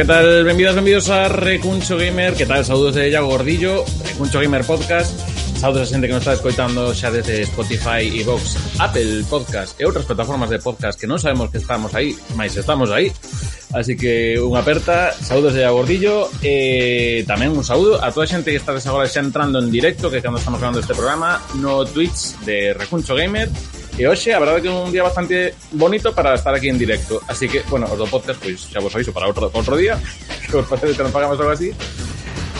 que tal? Benvidas, benvidos a Recuncho Gamer. Que tal? Saúdos de Iago Gordillo Recuncho Gamer Podcast. Saúdos a xente que nos está escoitando xa desde Spotify e Vox Apple Podcast e outras plataformas de podcast que non sabemos que estamos aí mas estamos aí Así que unha aperta, saúdos de Gordillo. E tamén un saúdo a toda a xente que está agora xa entrando en directo que cando estamos grabando este programa no Twitch de Recuncho Gamer E hoxe, a verdade que é un día bastante bonito para estar aquí en directo. Así que, bueno, os do podcast, pois xa vos aviso para outro, outro día, que os parece que non pagamos algo así.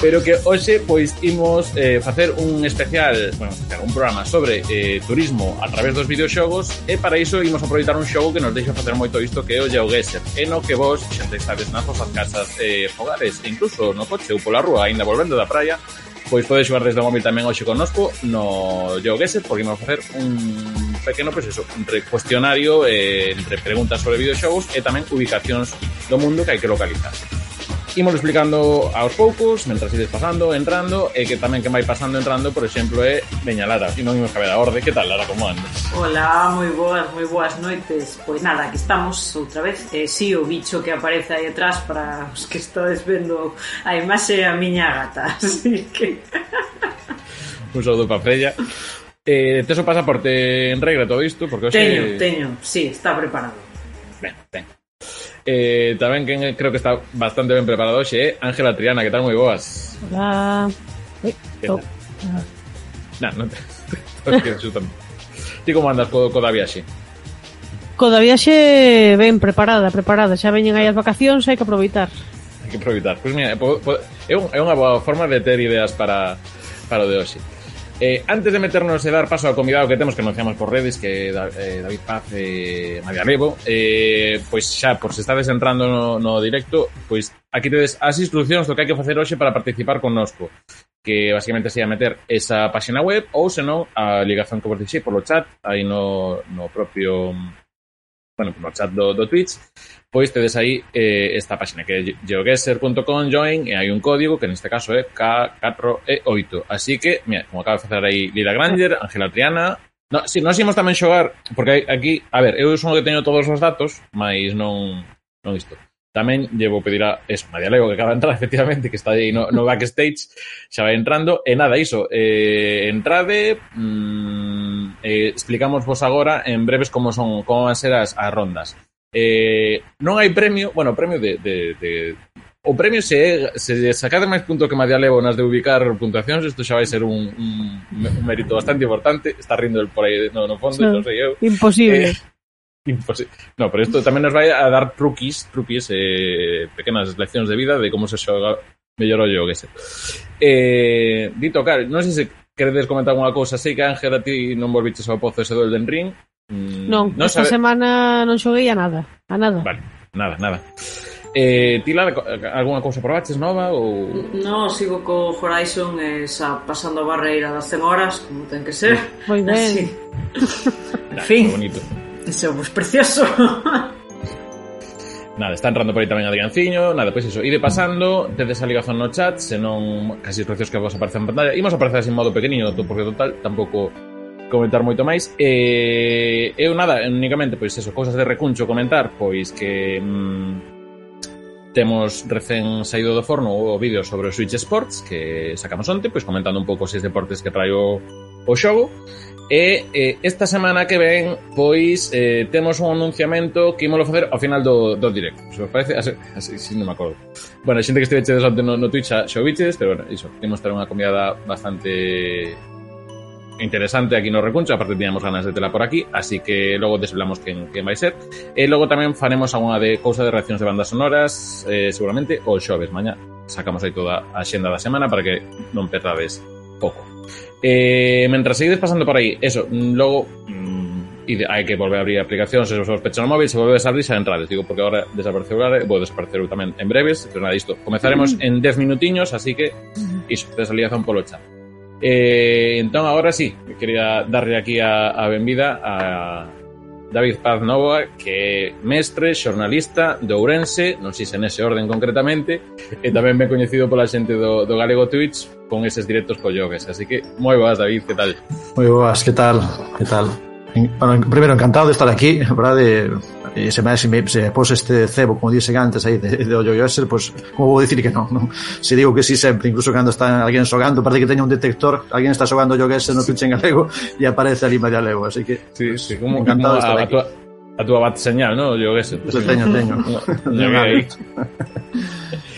Pero que hoxe, pois, imos eh, facer un especial, bueno, un programa sobre eh, turismo a través dos videoxogos e para iso imos aproveitar un xogo que nos deixa facer moito isto que é o GeoGuessr. E no que vos, xente, sabes, nas vosas casas eh, fogares, e incluso no coche ou pola rúa, aínda volvendo da praia, pois podes xogar desde o móvil tamén hoxe connosco no GeoGuessr, porque imos facer un pequeno, pois eso, un cuestionario eh, entre preguntas sobre videoxogos e tamén ubicacións do mundo que hai que localizar imos explicando aos poucos, mentras ides pasando, entrando, e que tamén que vai pasando entrando, por exemplo, é Veña Lara, e non imos caber a orde. Que tal, Lara, como andas? Hola, moi boas, moi boas noites. Pois nada, aquí estamos outra vez. Eh, si, sí, o bicho que aparece aí atrás para os que estades vendo a imaxe a miña gata, así que... Un saúdo para Freya. Eh, tes o pasaporte en regra todo isto? Porque hoxe... Teño, teño, sí, está preparado. Ben, ben. Eh, tamén quen creo que está bastante ben preparado hoxe é Ángela Triana, que tal? Moi boas. Hola. Ui, oh. Nah, non te... Ti como andas co, co da viaxe? Co da viaxe ben preparada, preparada. Xa veñen aí as vacacións, hai que aproveitar. Hai que aproveitar. Pois pues mira, é, é unha boa forma de ter ideas para, para o de hoxe. Eh, antes de meternos e dar paso ao convidado que temos que anunciamos por redes que eh, David Paz e eh, María Levo eh, pois xa, por se estades entrando no, no directo pois aquí tedes as instruccións do que hai que facer hoxe para participar connosco que basicamente sería meter esa página web ou senón a ligazón que vos dixei polo chat aí no, no propio bueno, como chat do, do Twitch, pois tedes aí eh, esta páxina que é geoguesser.com join e hai un código que neste caso é K4E8. Así que, mira, como acaba de facer aí Lila Granger, Ángela Triana, No, si, nós imos tamén xogar, porque aquí, a ver, eu son o que teño todos os datos, mas non, non isto. Tamén lle vou pedir a eso, María Lego, que acaba de entrar, efectivamente, que está aí no, no backstage, xa vai entrando. E nada, iso, eh, entrade, mmm, eh, explicamos vos agora en breves como son como van ser as, as rondas. Eh, non hai premio, bueno, premio de, de, de o premio se se sacade máis punto que Madia Levo nas de ubicar puntuacións, isto xa vai ser un, un, un mérito bastante importante. Está rindo el por aí no, no fondo, non, non sei eu. Imposible. Eh, Imposible. No, pero isto tamén nos vai a dar truquis, truquis, eh, pequenas leccións de vida de como se xoga mellor o jogo ese. Eh, dito, claro, non sei se queredes comentar alguna cousa, sei que Ángela ti non volviches ao pozo ese do Elden Ring. Mm, non, non esta sabe... semana non xoguei a nada, a nada. Vale, nada, nada. Eh, ti, Lara, alguna cousa probaches nova? Ou... No, sigo co Horizon eh, xa pasando a barreira das 100 horas, como ten que ser. Moi ben. Así. nah, en fin. Bonito que somos precioso. nada, está entrando por aí tamén Adrianciño, nada, pois iso, ide pasando, tedes a ligazón no chat, senón casi os precios que vos aparecen en pantalla. Imos aparecer así en modo pequeniño, porque total tampouco comentar moito máis. E eu nada, únicamente pois eso, cousas de recuncho comentar, pois que mm, temos recén saído do forno o vídeo sobre o Switch Sports que sacamos onte, pois comentando un pouco seis deportes que traio o xogo E eh, esta semana que ven, pois, eh, temos un anunciamento que ímolo facer ao final do, do directo. Se vos parece, así, así, así non me acordo. Bueno, a xente que esteve chedes no, no Twitch xa, xa biches, pero bueno, iso, temos ter unha comida bastante interesante aquí no Recuncho, aparte tiñamos ganas de tela por aquí, así que logo desvelamos quen, quen vai ser. E logo tamén faremos algunha de cousa de reaccións de bandas sonoras, eh, seguramente, o xoves, mañá. Sacamos aí toda a xenda da semana para que non perdades pouco. Eh, mientras seguís pasando por ahí, eso, mm, luego mm, hay que volver a abrir aplicación, se sospecha el móvil, se vuelve a abrir y salen. Digo, porque ahora desapareció voy a desaparecer también en breves, pero nada, listo. Comenzaremos en 10 minutiños, así que, y de salida son polo chat. Eh, entonces ahora sí, quería darle aquí a, a Benvida a, David Paz Nova, que é mestre, xornalista de Ourense, non sei se nese orden concretamente, e tamén ben coñecido pola xente do, do Galego Twitch con eses directos co Yogues. Así que, moi boas, David, que tal? Moi boas, que tal? Que tal? Bueno, primeiro, encantado de estar aquí, verdade, E se, se, me, se pos este cebo, como dixen antes aí, de, de ollo yoser, pues, como vou dicir que non, non? Se digo que sí sempre, incluso cando está alguén xogando, parece que teña un detector, alguén está xogando ollo ese no Twitch en galego e aparece ali media lego, así que... Sí, pues, sí, como, encantado como a, a, tua, a tua bat señal, no Ollo yoser. Pues, teño, teño. no,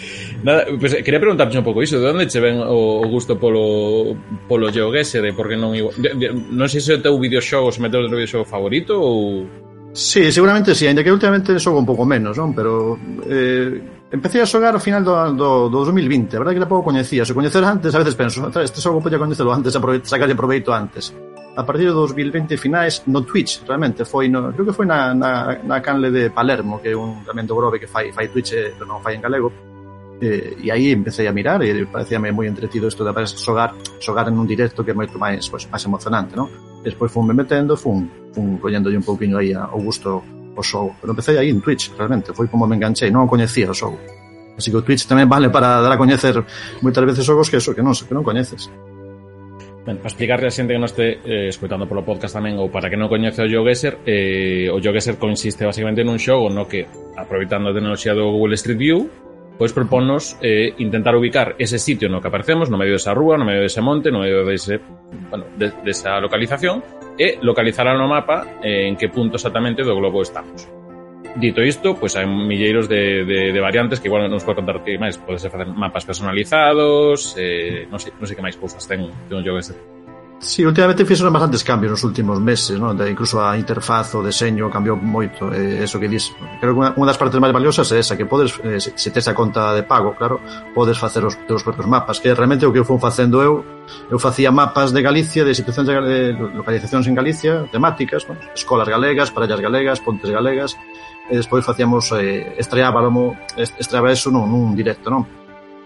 Nada, pues, eh, quería preguntarte un pouco iso, de onde che ven o, o gusto polo polo geoguese de por que non igual... de, de, non sei se o teu videoxogo se meteu o teu videoxogo favorito ou Sí, seguramente sí, ainda que últimamente xogo un pouco menos, non? Pero eh, empecé a xogar ao final do, do, do 2020, a verdade que tampouco coñecía, se coñecer antes, a veces penso, ah, este xogo podía coñecelo antes, sacarlle proveito antes. A partir do 2020 finais, no Twitch, realmente, foi no, creo que foi na, na, na canle de Palermo, que é un tamén do Grove que fai, fai Twitch, pero non fai en galego, eh, e aí empecé a mirar e parecíame moi entretido isto de xogar, xogar en un directo que é moito máis, pois, máis emocionante, non? Despois fun me metendo, fun, fun collendo un pouquinho aí ao gusto o show. Pero empecé aí en Twitch, realmente, foi como me enganchei, non o coñecía o show. Así que o Twitch tamén vale para dar a coñecer moitas veces xogos que eso que non, que non coñeces. Ben, para explicarle a xente que non este eh, escoitando polo podcast tamén ou para que non coñece o GeoGuessr, eh, o GeoGuessr consiste basicamente nun xogo no que, aproveitando a tecnoloxía do Google Street View, pois proponnos eh, intentar ubicar ese sitio no que aparecemos, no medio desa rúa, no medio dese monte, no medio dese, bueno, de, desa localización, e localizar no mapa eh, en que punto exactamente do globo estamos. Dito isto, pois hai milleiros de, de, de variantes que igual non nos pode contar que máis. Podes facer mapas personalizados, eh, non sei, non sei que máis cousas ten, ten un jogo este Si, sí, últimamente fixeron bastantes cambios nos últimos meses, ¿no? De, incluso a interfaz, o deseño cambiou moito, eh, eso que dis. Creo que unha, unha das partes máis valiosas é esa, que podes, eh, se, se tes a conta de pago, claro, podes facer os teus propios mapas, que realmente o que eu fui facendo eu, eu facía mapas de Galicia, de situacións de, de localizacións en Galicia, temáticas, ¿no? escolas galegas, parellas galegas, pontes galegas, e despois facíamos, eh, estreábamos, estreaba eso nun, nun directo, non?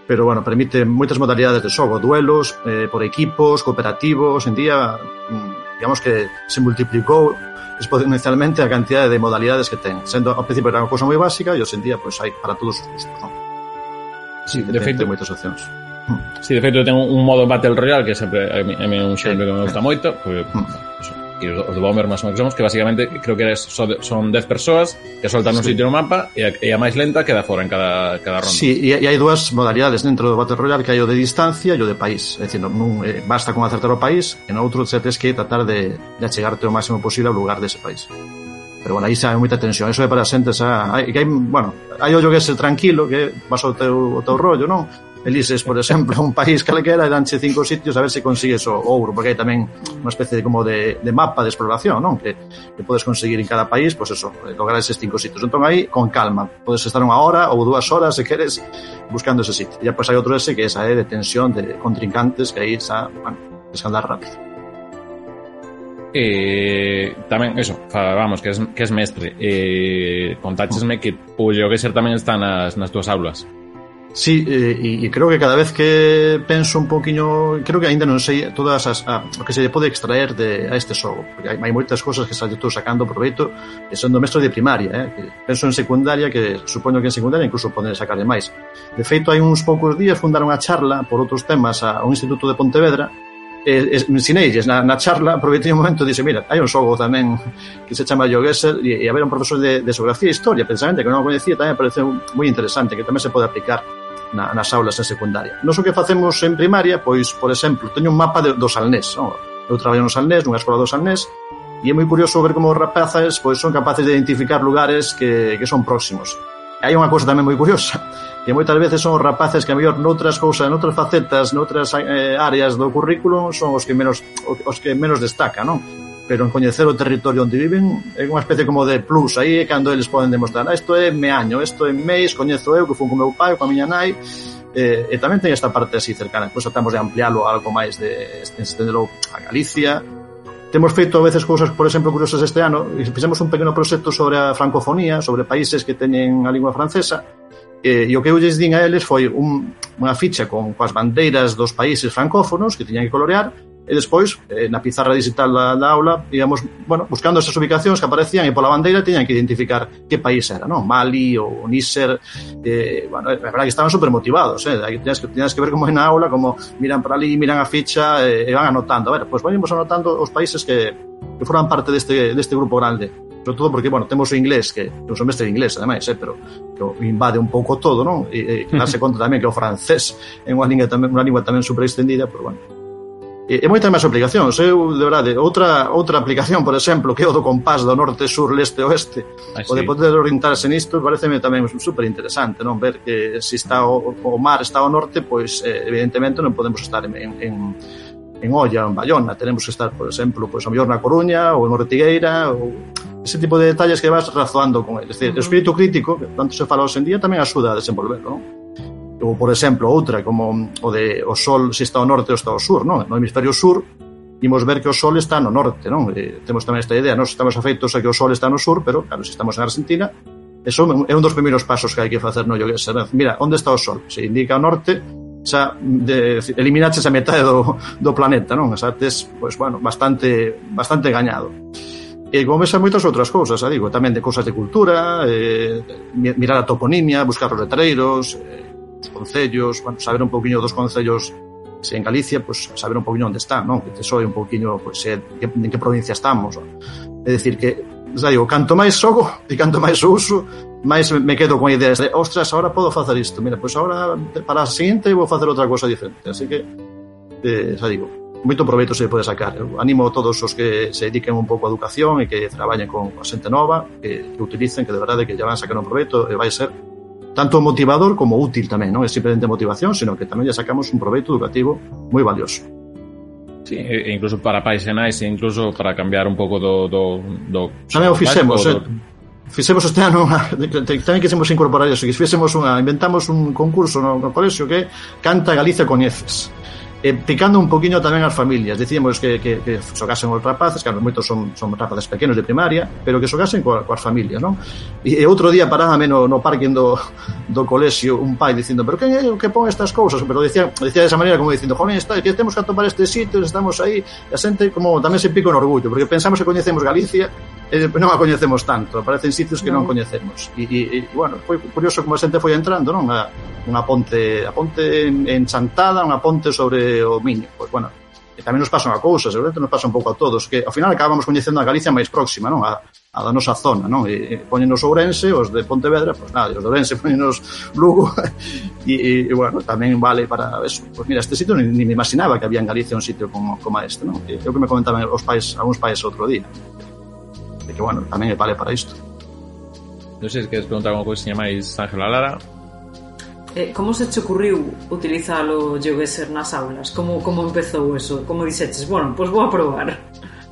pero bueno, permite moitas modalidades de xogo, duelos, eh, por equipos, cooperativos, en día mm, digamos que se multiplicou exponencialmente a cantidad de modalidades que ten. Sendo ao principio era unha cousa moi básica e hoxe en día pois pues, hai para todos os gustos, non? Sí, de feito, ten moitas opcións. Si, sí, de feito ten un modo Battle Royale que sempre a mí, a mí un xénero que me gusta moito, porque, mm e os de Bomber máis ou menos que basicamente creo que eres, son 10 persoas que soltan sí. un sitio no mapa e a, e a máis lenta queda fora en cada, cada ronda. Sí, e, e hai dúas modalidades dentro do Battle Royale que hai o de distancia e o de país. É dicir, non, eh, basta con acertar o país e no outro xa tens que tratar de, de achegarte o máximo posible ao lugar dese país. Pero bueno, aí xa hai moita tensión, eso é para a xente xa... Ah, hai, que hai, bueno, hai o jogo que ser tranquilo, que vas ao teu, o teu rollo, non? Elises, por exemplo, un país calquera e danche cinco sitios a ver se consigues o ouro, porque hai tamén unha especie de, como de, de mapa de exploración, non? Que, que podes conseguir en cada país, pois pues eso, eh, lograr eses cinco sitios. Entón aí, con calma, podes estar unha hora ou dúas horas, se queres, buscando ese sitio. E pois hai outro ese que esa é eh, de tensión, de contrincantes, que aí xa, bueno, tens que andar rápido eh, tamén, eso, fa, vamos, que es, que es mestre eh, contáchesme que pullo que ser tamén está nas, nas túas aulas Sí, eh, e, e creo que cada vez que penso un poquinho, creo que aínda non sei todas as a, o que se lle pode extraer de a este xogo, porque hai, hai moitas cousas que xa estou sacando proveito eh, que son do mestre de primaria, eh? Que penso en secundaria, que supoño que en secundaria incluso poden sacar máis. De feito, hai uns poucos días fundaron unha charla por outros temas a, a un instituto de Pontevedra e, e ensinelles na, na charla aproveitei un momento e dixe, mira, hai un xogo tamén que se chama Jogesser e, e haber un profesor de, de Geografía e Historia, precisamente, que non o coñecía tamén parece moi interesante, que tamén se pode aplicar na, nas aulas en secundaria. Nos o que facemos en primaria, pois, por exemplo, teño un mapa de, do Salnés. Non? Oh. Eu traballo no Salnés, nunha escola do Salnés, e é moi curioso ver como os rapazes pois, son capaces de identificar lugares que, que son próximos. E hai unha cousa tamén moi curiosa, que moitas veces son os rapaces que a mellor noutras cousas, noutras facetas, noutras eh, áreas do currículo son os que menos os que menos destacan, non? pero en coñecer o territorio onde viven é unha especie como de plus. Aí é cando eles poden demostrar ah, isto é meaño, isto é meis, coñezo eu que fun con meu pai, con a miña nai eh, e tamén ten esta parte así cercana. Pois tratamos de ampliálo a algo máis de estendelo a Galicia. Temos feito a veces cousas, por exemplo, curiosas este ano, e fixemos un pequeno proxecto sobre a francofonía, sobre países que teñen a lingua francesa, e, e o que eu lles din a eles foi un, unha ficha con coas bandeiras dos países francófonos que tiñan que colorear, E despois, eh, na pizarra digital da, da aula, íamos, bueno, buscando esas ubicacións que aparecían e pola bandeira tiñan que identificar que país era, non? Mali ou Níser, eh, bueno, a verdade que estaban super motivados, eh? Tenías que, tenías que ver como é na aula, como miran para ali, miran a ficha eh, e van anotando. A ver, pois pues, anotando os países que, que foran parte deste, deste grupo grande sobre todo porque, bueno, temos o inglés, que é un semestre de inglés, ademais, eh, pero que invade un pouco todo, non? E, e darse conta tamén que o francés é unha lingua tamén, unha lingua tamén super extendida, pero, bueno, E, e moitas máis aplicacións, eu, de verdade, outra outra aplicación, por exemplo, que é o do compás do norte, sur, leste, oeste, ah, o de poder orientarse nisto, pareceme tamén super interesante, non ver que se está o, o mar está ao norte, pois eh, evidentemente non podemos estar en, en, en Olla, en Bayona, tenemos que estar, por exemplo, pois a mellor na Coruña ou en Ortigueira ou ese tipo de detalles que vas razoando con ele. Es decir, uh -huh. o espírito crítico, que tanto se fala hoxe en día, tamén axuda a desenvolverlo, non? Ou, por exemplo, outra, como o de o Sol se está ao norte ou está ao sur, non? No hemisferio sur, imos ver que o Sol está no norte, non? E temos tamén esta idea, nós estamos afeitos a que o Sol está no sur, pero, claro, se estamos en Argentina, eso é un dos primeiros pasos que hai que facer no yoga. Mira, onde está o Sol? Se indica ao norte, xa de, eliminaches a metade do, do planeta, non? Xa tes, pois, bueno, bastante, bastante gañado. E como esa moitas outras cousas, xa digo, tamén de cousas de cultura, eh, mirar a toponimia, buscar os letreiros, eh, os concellos, bueno, saber un poquinho dos concellos se en Galicia, pois pues, saber un poquinho onde está, non? Que te soe un poquinho, pois, pues, que, en que provincia estamos. Non? É dicir que, xa digo, canto máis xogo e canto máis uso, máis me quedo con ideas de, ostras, ahora podo facer isto, mira, pois pues ahora para a seguinte vou facer outra cosa diferente. Así que, eh, xa digo, moito proveito se pode sacar. Eu animo a todos os que se dediquen un pouco a educación e que traballen con a xente nova, que, que utilicen, que de verdade que lle van a sacar un proveito e vai ser tanto motivador como útil tamén, non é simplemente motivación, sino que tamén lle sacamos un proveito educativo moi valioso. Sí, e incluso para pais e nais, e incluso para cambiar un pouco do... do, do tamén o fixemos, do... eh? Fixemos este ano, una, tamén quisemos incorporar eso, que fixemos unha, inventamos un concurso no, no colexio que Canta Galicia Coñeces eh, picando un poquinho tamén as familias. Dicíamos que, que, que xogasen os rapaces, que moitos son, son rapaces pequenos de primaria, pero que xogasen coa, coas familias, non? E, e outro día parábame no, no parking do, do colexio un pai dicindo, pero quen é o que pon estas cousas? Pero decía, decía desa maneira como dicindo, joven, está, que temos que atopar este sitio, estamos aí, e a xente como tamén se pica un orgullo, porque pensamos que coñecemos Galicia, e eh, non a coñecemos tanto, aparecen sitios que non, non coñecemos. E, e, e, bueno, foi curioso como a xente foi entrando, non? A, unha ponte, a ponte en, enchantada, unha ponte sobre o Miño. Pois, bueno, e tamén nos pasa a cousa, seguramente nos pasa un pouco a todos, que ao final acabamos coñecendo a Galicia máis próxima, non? A, a da nosa zona, non? E, e poñenos Ourense, os de Pontevedra, pois nada, os de Ourense poñenos Lugo, e, e, e, bueno, tamén vale para eso. Pois mira, este sitio ni, ni me imaginaba que había en Galicia un sitio como, como este, non? E, eu que me comentaban os pais, algúns pais outro día, de que, bueno, tamén vale para isto. Non sei se queres preguntar unha cousa máis, Ángela Lara, Eh, como se te ocurriu utilizalo Geoguessr nas aulas? Como, como empezou eso? Como dixetes, bueno, pois pues vou a probar.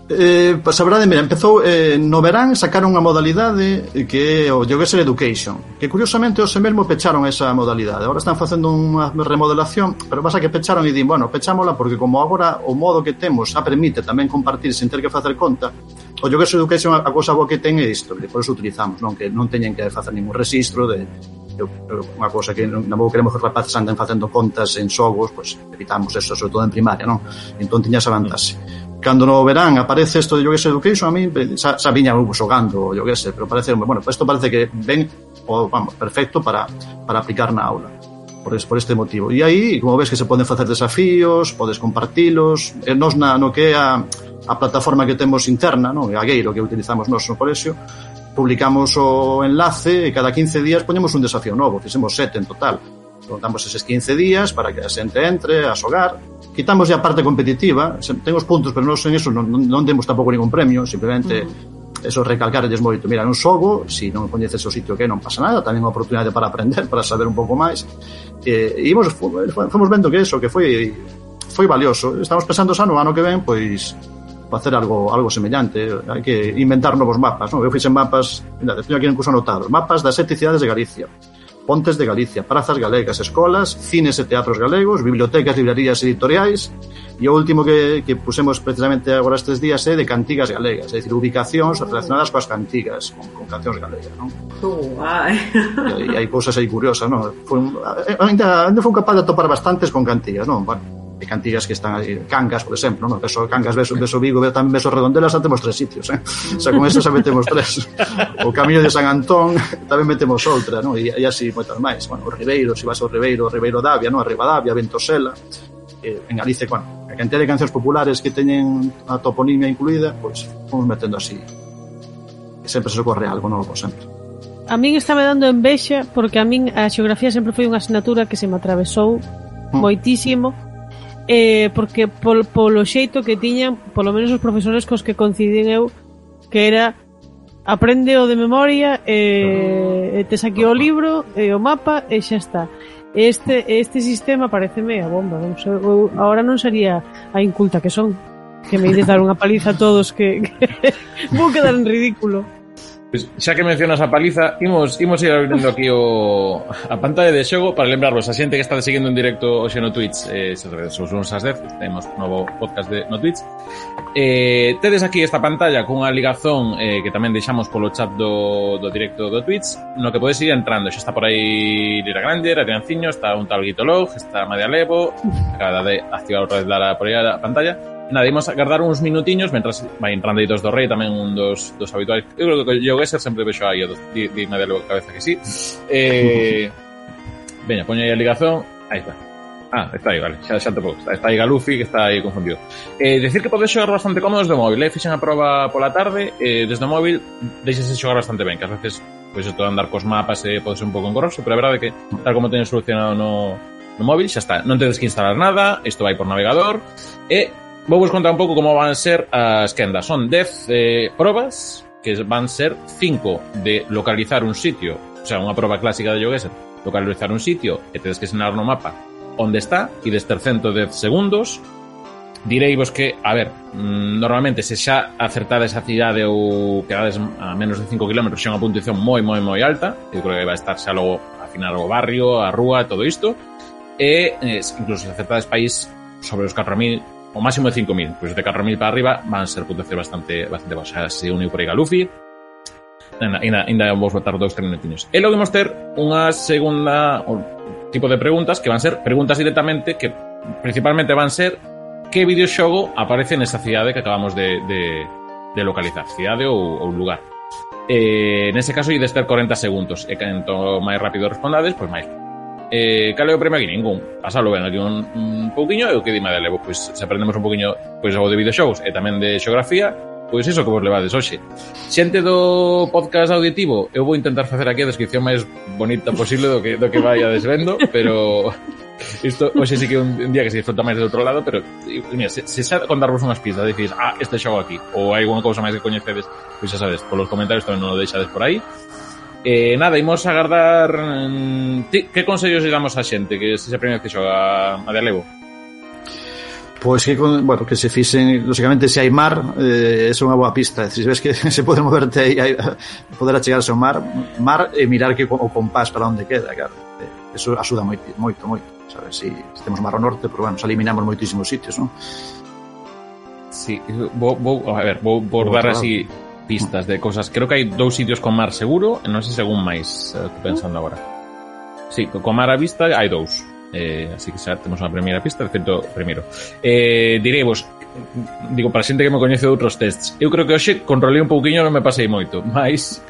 Eh, pues a verdade, mira, empezou eh, no verán sacaron unha modalidade que é o Geoguessr Education que curiosamente os mesmo pecharon esa modalidade agora están facendo unha remodelación pero pasa que pecharon e din, bueno, pechámola porque como agora o modo que temos a permite tamén compartir sen ter que facer conta o Geoguessr Education a, cosa boa que ten é isto por eso utilizamos, non que non teñen que facer ningún registro de, eu, eu, unha cousa que non, non queremos que os rapaces anden facendo contas en xogos, pois evitamos eso, sobre todo en primaria, non? Entón tiña esa vantaxe. Cando no verán aparece isto de Yogues Education, a mí xa, xa viña eu xogando, o Yogues, pero parece, bueno, isto parece que ven o, vamos, perfecto para, para aplicar na aula por, por este motivo. E aí, como ves que se poden facer desafíos, podes compartilos, e nos na, no que é a, a plataforma que temos interna, non? a Gueiro que utilizamos nos no colexio, publicamos o enlace e cada 15 días poñemos un desafío novo, fixemos sete en total. Contamos eses 15 días para que a xente entre a xogar. Quitamos a parte competitiva, ten os puntos, pero non en eso non, non demos tampouco ningún premio, simplemente uh -huh eso recalcarlles moito, mira, non xogo, se si non coñeces o sitio que non pasa nada, tamén unha oportunidade para aprender, para saber un pouco máis. E, e imos, fomos vendo que eso, que foi foi valioso. Estamos pensando xa no ano que ven, pois facer algo algo semellante, hai que inventar novos mapas, non? Eu fixen mapas, mira, teño aquí incluso anotados, mapas das sete cidades de Galicia, pontes de Galicia, prazas galegas, escolas, cines e teatros galegos, bibliotecas, librerías editoriais, e o último que, que pusemos precisamente agora estes días é de cantigas galegas, é dicir, ubicacións relacionadas coas cantigas, con, con cancións galegas, non? Oh, ai. E hai, cousas aí curiosas, non? Foi, ainda, ainda foi capaz de atopar bastantes con cantigas, non? Bueno, de cantigas que están aí, Cangas, por exemplo, no Beso Cangas, Beso, Beso Vigo, tamén Beso Redondela, xa temos tres sitios, eh? O sea, con eso xa metemos tres. O Camiño de San Antón, tamén metemos outra, non? E, e así moitas máis. Bueno, o Ribeiro, se si vas ao Ribeiro, o Ribeiro Davia, non? A Ribadavia, Ventosela, eh, en Galicia, bueno, a cantidad de cancións populares que teñen a toponimia incluída, pois pues, vamos metendo así. E sempre se ocorre algo novo, sempre. A min está me dando envexa porque a min a xeografía sempre foi unha asignatura que se me atravesou mm. moitísimo eh, porque pol, polo xeito que tiñan, polo menos os profesores cos que coincidín eu, que era aprende o de memoria, eh, tes aquí o libro, e eh, o mapa, e xa está. Este, este sistema pareceme a bomba, non sei, eu, ahora non sería a inculta que son, que me ides dar unha paliza a todos que, que vou quedar en ridículo. Pois, xa que mencionas a paliza, imos, imos ir abrindo aquí o, a pantalla de xogo para lembrarvos a xente que está seguindo en directo hoxe no Twitch, eh, se sabedes, os uns as 10, temos novo podcast de, no Twitch. Eh, tedes aquí esta pantalla cunha ligazón eh, que tamén deixamos polo chat do, do directo do Twitch, no que podes ir entrando, xa está por aí Lira Granger, Adrianciño, está un tal Guitolog, está Madia Levo, acaba de activar outra vez da por aí a pantalla, Nada, imos agardar uns minutiños Mentras vai entrando aí dos do rei Tamén un dos, dos habituais. Eu creo que o Gesser sempre vexo aí Dime di, di de logo cabeza que sí. Eh, Veña, poño aí a ligazón. Aí está. Ah, está aí, vale, xa, xa te pouco. Está aí Galufi que está aí confundido. Eh, Decir que podes xogar bastante cómodos do móvil eh? Fixen a prova pola tarde eh, Desde o móvil deixese xogar bastante ben Que ás veces pois isto de andar cos mapas eh, pode ser un pouco engorroso, pero a verdade é que tal como teñen solucionado no, no móvil, xa está. Non tedes que instalar nada, isto vai por navegador, e Vou vos contar un pouco como van ser as quendas. Son 10 eh, probas que van ser 5 de localizar un sitio, o sea, unha proba clásica de Geoguesser, localizar un sitio e tedes que señalar no mapa onde está e desde 110 segundos direivos que, a ver, mm, normalmente se xa acertades a cidade ou quedades a menos de 5 km xa unha puntuación moi, moi, moi alta eu creo que vai estar xa logo a final o barrio a rúa, todo isto e eh, incluso se acertades país sobre os 4.000 o máximo de 5.000, pois de 4.000 para arriba van ser puntuacións bastante bastante baixas. Se uniu por aí Galufi, ainda, ainda vos botar dous tres minutiños. E logo imos ter unha segunda tipo de preguntas que van ser preguntas directamente que principalmente van ser que videoxogo aparece nesa cidade que acabamos de, de, de localizar, cidade ou, ou lugar. Eh, nese caso, ides ter 40 segundos, e canto máis rápido respondades, pois máis eh, cal é o premio aquí? Ningún. Pasalo ben aquí un, un pouquiño e o que dime de levo? Pois se aprendemos un pouquiño pois, algo de videoxogos e tamén de xeografía, pois iso que vos levades hoxe. Xente do podcast auditivo, eu vou intentar facer aquí a descripción máis bonita posible do que, do que vai a desvendo, pero isto hoxe sí que un, un día que se disfruta máis do outro lado, pero mira, se, se sabe contarvos unhas pistas, dicís, ah, este xogo aquí, ou hai unha cousa máis que coñecedes, pois xa sabes, polos comentarios tamén non o deixades por aí, Eh, nada, imos agardar mm, ti, que consellos lle damos a xente que se aprende que xoga a de Alevo? Pois que, que, bueno, que se fixen, lógicamente, se hai mar, eh, é unha boa pista. Se ves que se pode moverte aí, aí poder achegarse ao mar, mar e mirar que o compás para onde queda, claro. Eh, eso axuda moito, moito, moito. Sabes, si, se temos mar ao norte, pero bueno, se eliminamos moitísimos sitios, non? Sí, vou, vou, a ver, vou, vou dar así pistas de cousas. Creo que hai dous sitios con mar seguro, e non sei según máis, eh, estou pensando agora. Sí, con mar a vista hai dous. Eh, así que xa temos unha primeira pista, de feito, primeiro. Eh, direivos, digo, para xente que me coñece outros tests, eu creo que hoxe controlei un pouquiño, non me pasei moito, mas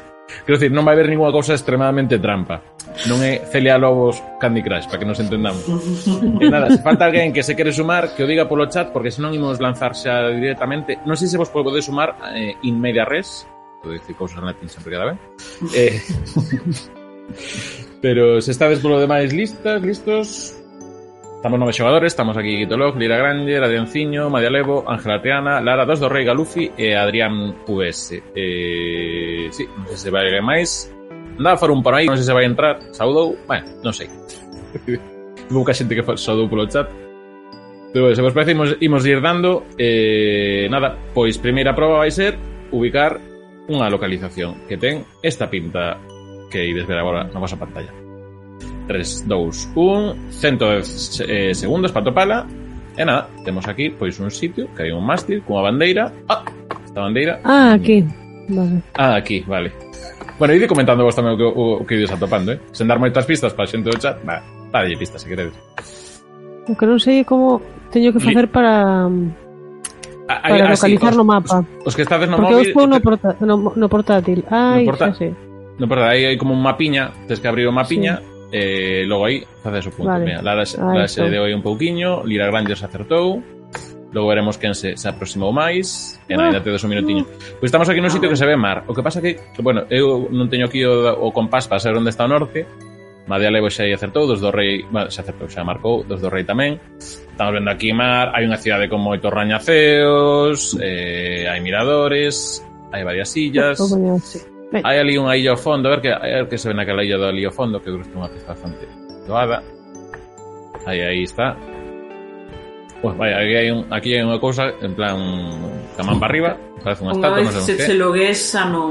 Quero dicir, non vai haber ninguna cousa extremadamente trampa. Non é Celia Lobos Candy Crush, para que nos entendamos. e nada, se falta alguén que se quere sumar, que o diga polo chat, porque senón imos lanzar xa directamente. Non sei se vos podedes sumar eh, in media res, podo dicir cousas en latín sempre cada vez. Eh, pero se estades polo demais listas, listos, Estamos nove xogadores, estamos aquí Guitolog, Lira Granger, Adrianciño, Madia Levo, Ángela Teana, Lara Dos do Rei Galufi e Adrián QS. Eh, sí, non sei se vai alguén máis. Andaba for un por aí, non sei se vai entrar. Saudou, bueno, non sei. Hubo xente que saudou polo chat. Pero, se vos parece, imos, imos ir dando. Eh, nada, pois primeira proba vai ser ubicar unha localización que ten esta pinta que ides ver agora na vosa pantalla. 3, 2, 1 110 eh, segundos para topala E nada, temos aquí pois un sitio Que hai un mástil cunha bandeira Ah, esta bandeira Ah, aquí vale. Ah, aquí, vale Bueno, ide comentando vos tamén o que, o, o que ides atopando, eh? Sen dar moitas pistas para xente do chat, va, dalle pistas, se queredes. O que non sei como teño que facer para para Ay, localizar os, no mapa. Os, os que estades no Porque móvil... Porque no, porta, no, no portátil. Ai, no porta, xa sei. No, perdón, aí hai como un mapiña, tens que abrir o mapiña, sí eh, logo aí facedes o punto vale. Mira, Lara, ah, Lara se deu aí un pouquiño Lira Grandes acertou Logo veremos quen se, se aproximou máis E ainda ah. tedes un minutiño Pois estamos aquí nun sitio que se ve mar O que pasa que, bueno, eu non teño aquí o, o compás para saber onde está o norte Madia Levo xa acertou, dos do Rei, bueno, xa acertou, xa marcou, dos do Rei tamén. Estamos vendo aquí mar, hai unha cidade con moitos rañaceos, eh, hai miradores, hai varias sillas. Oh, oh, oh, sí. Hai ali unha illa ao fondo, a ver que, a ver que se ve naquela illa do ali ao fondo, que creo que é unha pista bastante doada. Aí, aí está. Pues vaya, aquí hai, un, aquí hai unha cousa en plan camán para arriba, parece unha estatua, non sei se, se logues xa non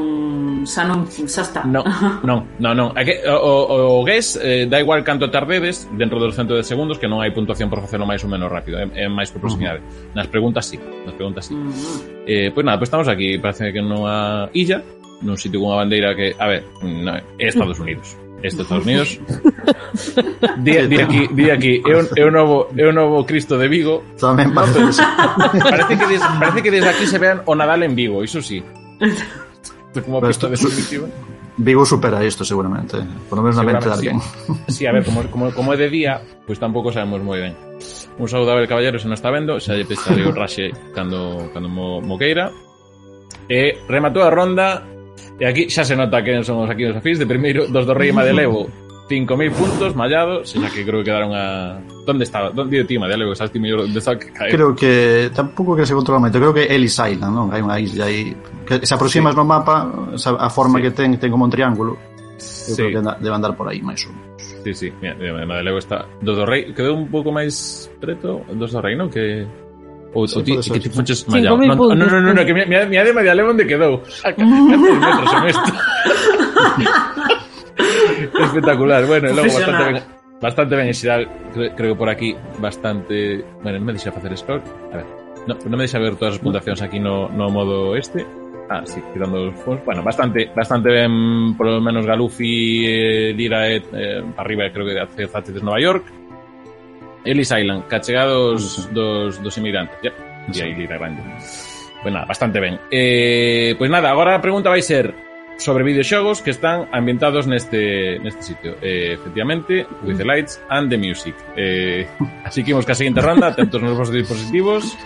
xa non xa está. Non, non, non, non. que o, o, o guess eh, da igual canto tardedes dentro dos 110 segundos que non hai puntuación por facelo máis ou menos rápido, eh, é, é máis por proximidade. Uh -huh. Nas preguntas sí, nas preguntas sí. Uh -huh. Eh, pois pues nada, pois pues estamos aquí, parece que nunha illa nun sitio cunha bandeira que, a ver, no, é Estados Unidos. Este Estados Unidos. Di, di aquí, di aquí, é un, é un novo, é un novo Cristo de Vigo. Tamén parece que des, parece que desde aquí se vean o Nadal en Vigo, iso sí. Como pista de subjetiva. Vigo supera isto seguramente, por lo menos na mente de alguén. Si, sí, a ver, como, como, como é de día, pois pues tampouco sabemos moi ben. Un saúdo a ver, Caballero se non está vendo, xa lle pesarei o raxe cando, cando mo, mo queira. E eh, rematou a ronda E aquí xa se nota que son os aquí os afís de primeiro dos do Rei Madelevo. 5.000 puntos mallados, xa que creo que quedaron a... Donde estaba? Donde ti, Madelevo? Sabes ti mellor onde está que cae? Creo que... Tampouco que se controla moito. Creo que Ellis Island, non? Hai unha isla aí... Que se aproximas sí. no mapa, a forma sí. que ten, ten como un triángulo. Eu sí. creo que debe andar por aí, máis ou menos. Sí, sí. Mira, eh, Madelevo está... Do do Rei quedou un pouco máis preto. Dos do Rei, non? Que Ti, que ti no, no, no, no, que mira, mira, mira de Madelevo onde quedou. A ca- cantos metros son isto? Espectacular. Bueno, logo bastante ben, bastante ben en xeral, creo, creo que por aquí bastante, bueno, non me deixa facer scroll. A ver. No, non me deixa ver todas as puntuacións aquí no, no modo este. Ah, sí, quitando os fondos. Bueno, bastante bastante ben, por lo menos Galufi, eh, Lira e eh, arriba, creo que hace Zate de Nova York. Ellis Island, cachegados dos, dos emigrantes. Ya, Sí. E aí lira grande. Pois nada, bastante ben. Eh, pois nada, agora a pregunta vai ser sobre videoxogos que están ambientados neste, neste sitio. Eh, efectivamente, With the Lights and the Music. Eh, así que imos que a seguinte ronda, atentos nos vosos dispositivos,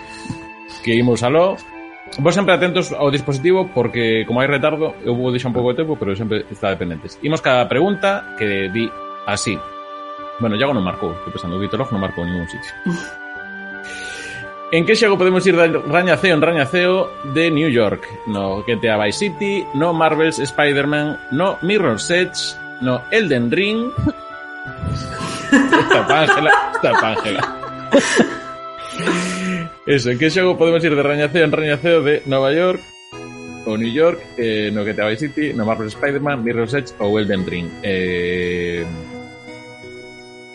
que imos aló. Vos sempre atentos ao dispositivo porque, como hai retardo, eu vou deixar un pouco de tempo, pero sempre está dependentes. Imos cada pregunta que di así. Bueno, Iago non marcou, estou pensando, o Vitorog non marcou en ningún sitio. En que xogo podemos ir de rañaceo en rañaceo de New York? No GTA Vice City, no Marvel's Spider-Man, no Mirror's Edge, no Elden Ring. Esta pángela, esta pángela. Eso, en que xogo podemos ir de rañaceo en rañaceo de Nova York ou New York, eh, no GTA Vice City, no Marvel's Spider-Man, Mirror's Edge ou Elden Ring. Eh,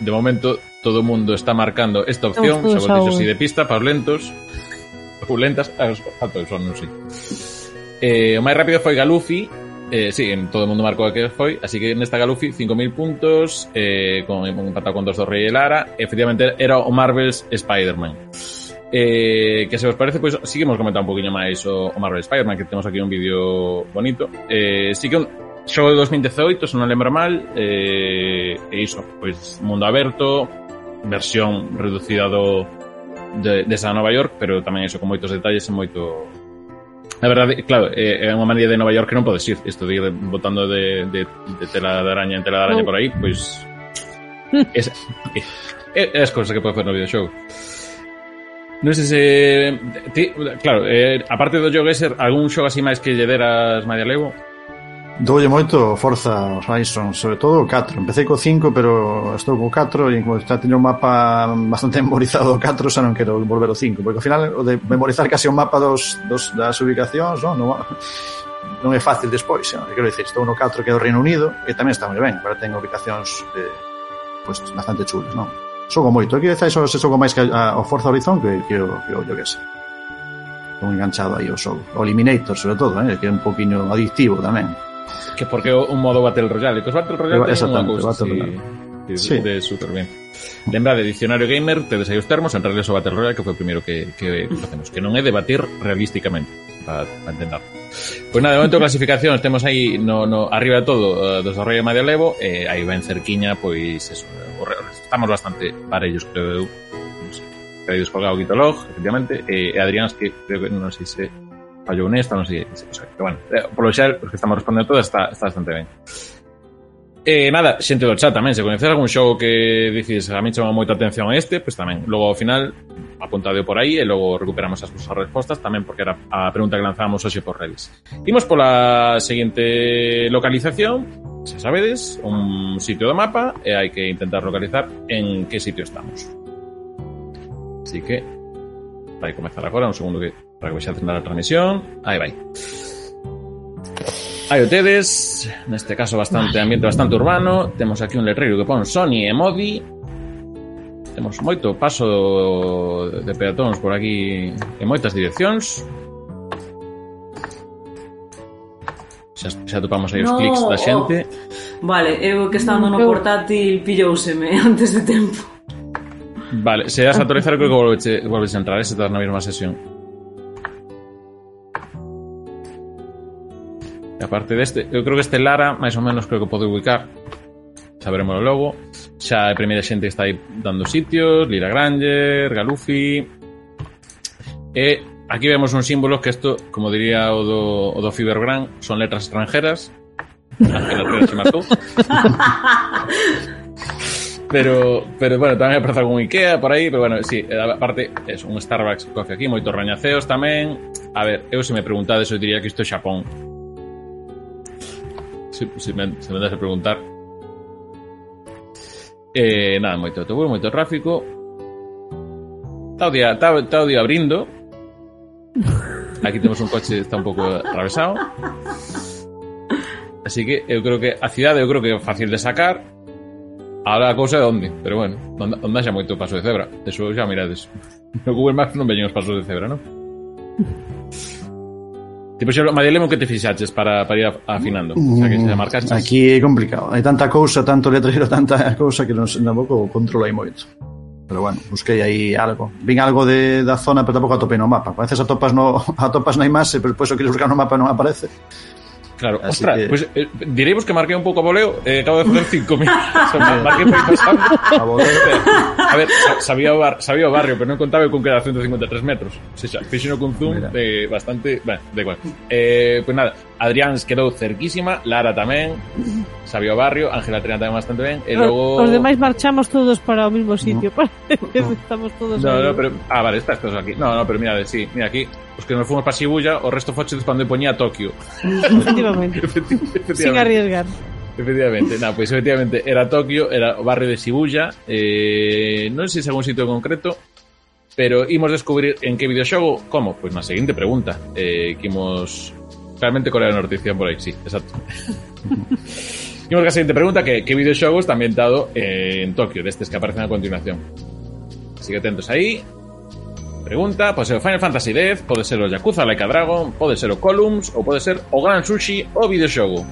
de momento todo o mundo está marcando esta opción, xa vos dixo, si de pista para os lentos, ou lentas, ah, aos, a todos son, non sei. Eh, o máis rápido foi Galufi, eh, sí, en todo o mundo marcou que foi, así que nesta Galufi 5.000 puntos, eh, con, empatado con dos do Rei e Lara, efectivamente era o Marvel's Spider-Man. Eh, que se vos parece, pois pues, sí un poquinho máis o, o Marvel Spider-Man, que temos aquí un vídeo bonito. Eh, sí que un, Xogo de 2018, se non lembro mal, eh, e iso, pois mundo aberto, versión reducida do de, de Nova York, pero tamén iso con moitos detalles e moito A verdade, claro, é, é unha manía de Nova York que non podes ir. Isto de ir botando de, de, de tela de araña en tela de araña oh. por aí, pois... Es, é, é as cousas que pode facer no videoxogo. Non sei se... Ti, claro, eh, aparte do jogo ese, algún xogo así máis que lle deras Madia Levo? Doulle moito forza aos Bison, sobre todo o 4. Empecé co 5, pero estou co 4 e como está teño un mapa bastante memorizado o 4, xa non quero volver ao 5, porque ao final o de memorizar casi o mapa dos, dos das ubicacións, non, non, non é fácil despois, non? quero dicir, estou no 4 que é o Reino Unido, que tamén está moi ben, agora ten ubicacións eh, pues, bastante chulas, non? Xogo moito, aquí dezáis se xogo máis que a, o Forza Horizon que, que, o, que o yo que sei estou enganchado aí ao xogo. O Eliminator, sobre todo, eh, que é un poquinho adictivo tamén. Que porque un modo Battle Royale. Que os Battle Royale é unha cousa así, de, sí. de supervivencia. Lembra de Diccionario Gamer, tedes aí os termos, en realidad o Battle Royale que foi o primeiro que, que facemos, que non é debatir realísticamente, para, para entender. Pois nada, de momento clasificacións temos aí no, no arriba de todo uh, desarrollo medio levo, e eh, aí ben cerquiña, pois eso, estamos bastante parellos, creo eu. Non sei. Creo que o Guitolog, efectivamente, e eh, Adrián, que creo que non sei se fallou nesta, non sei, o sea, que, bueno, polo xal, os que estamos respondendo todas está, está bastante ben. E eh, nada, xente do chat tamén, se coñeces algún xogo que dices a mí chama moita atención a este, pois pues tamén, logo ao final apuntadeo por aí e logo recuperamos as vosas respostas tamén porque era a pregunta que lanzábamos hoxe por redes. Imos pola seguinte localización, xa sabedes, un sitio do mapa eh, e hai que intentar localizar en que sitio estamos. Así que vai comezar agora, un segundo que para que vexades a transmisión. Aí vai. Aí o tedes, neste caso bastante ambiente bastante urbano, temos aquí un letreiro que pon Sony e Modi. Temos moito paso de peatóns por aquí en moitas direccións. Xa, xa topamos aí os no, clics da xente. Vale, eu que estando no portátil pillouseme antes de tempo. Vale, se das a creo que volveche, volves a entrar, eh, se estás na mesma sesión. aparte deste, eu creo que este Lara, máis ou menos, creo que pode ubicar. Saberemos logo. Xa a primeira xente está aí dando sitios, Lira Granger, Galufi... E aquí vemos un símbolo que isto, como diría o do, o do Fibergram, son letras estrangeras. pero, pero bueno, tamén aparece algún Ikea por aí, pero bueno, sí, eh, aparte, é un Starbucks coffee aquí, moitos rañaceos tamén. A ver, eu se me preguntades, eu diría que isto é Xapón si, si me, se me das a preguntar. Eh, nada, moito autobús, moito tráfico. Está o día, está, está o día abrindo aquí temos un coche está un pouco atravesado. Así que eu creo que a cidade eu creo que é fácil de sacar. Ahora a cousa é onde, pero bueno, onde onda xa moito paso de cebra. Eso xa mirades. No Google Maps non veñen os pasos de cebra, non? Tipo, xa, María que te fixaches para, para ir afinando? O sea, que xa marcaches... Aquí é complicado. Hai tanta cousa, tanto letrero, tanta cousa que non, tampouco controlai moito. Pero bueno, busquei aí algo. Vin algo de, da zona, pero tampouco atopei no mapa. A veces atopas, no, atopas na imaxe, pero depois o queres buscar no mapa non aparece. Claro, Así ostras, que- pues eh, direivos que marquei un pouco a voleo, eh, acabo de facer 5 minutos. Pasando. A voleo. A ver, sa- sabía bar, sabía barrio, pero non contaba con que era 153 metros. O sea, con zoom bastante... Bueno, da igual. Eh, pues nada, Adriáns quedou cerquísima, Lara tamén, Sabio Barrio, Ángela Trena tamén bastante ben, e logo... Os demais marchamos todos para o mismo sitio, no. estamos todos... No, no, pero... Ah, vale, estás todos aquí. No, no, pero mira, sí, mira aquí, os que nos fomos para Shibuya, o resto foche cando poñía Tokio. Efectivamente. Efectivamente. Sin arriesgar. Efectivamente, na, pois pues, efectivamente era Tokio, era o barrio de Shibuya, eh, non sei se algún sitio concreto, pero imos descubrir en que videoxogo, como? Pois pues na seguinte pregunta, eh, que imos claramente Corea da Norte, por aí, sí, exacto. imos ca seguinte pregunta, que que videoxogo está ambientado eh, en Tokio, destes que aparecen a continuación. Así que atentos aí. Pregunta, pode ser o Final Fantasy X, pode ser o Yakuza Like a Dragon, pode ser o Columns ou pode ser o Gran Sushi o videoxogo.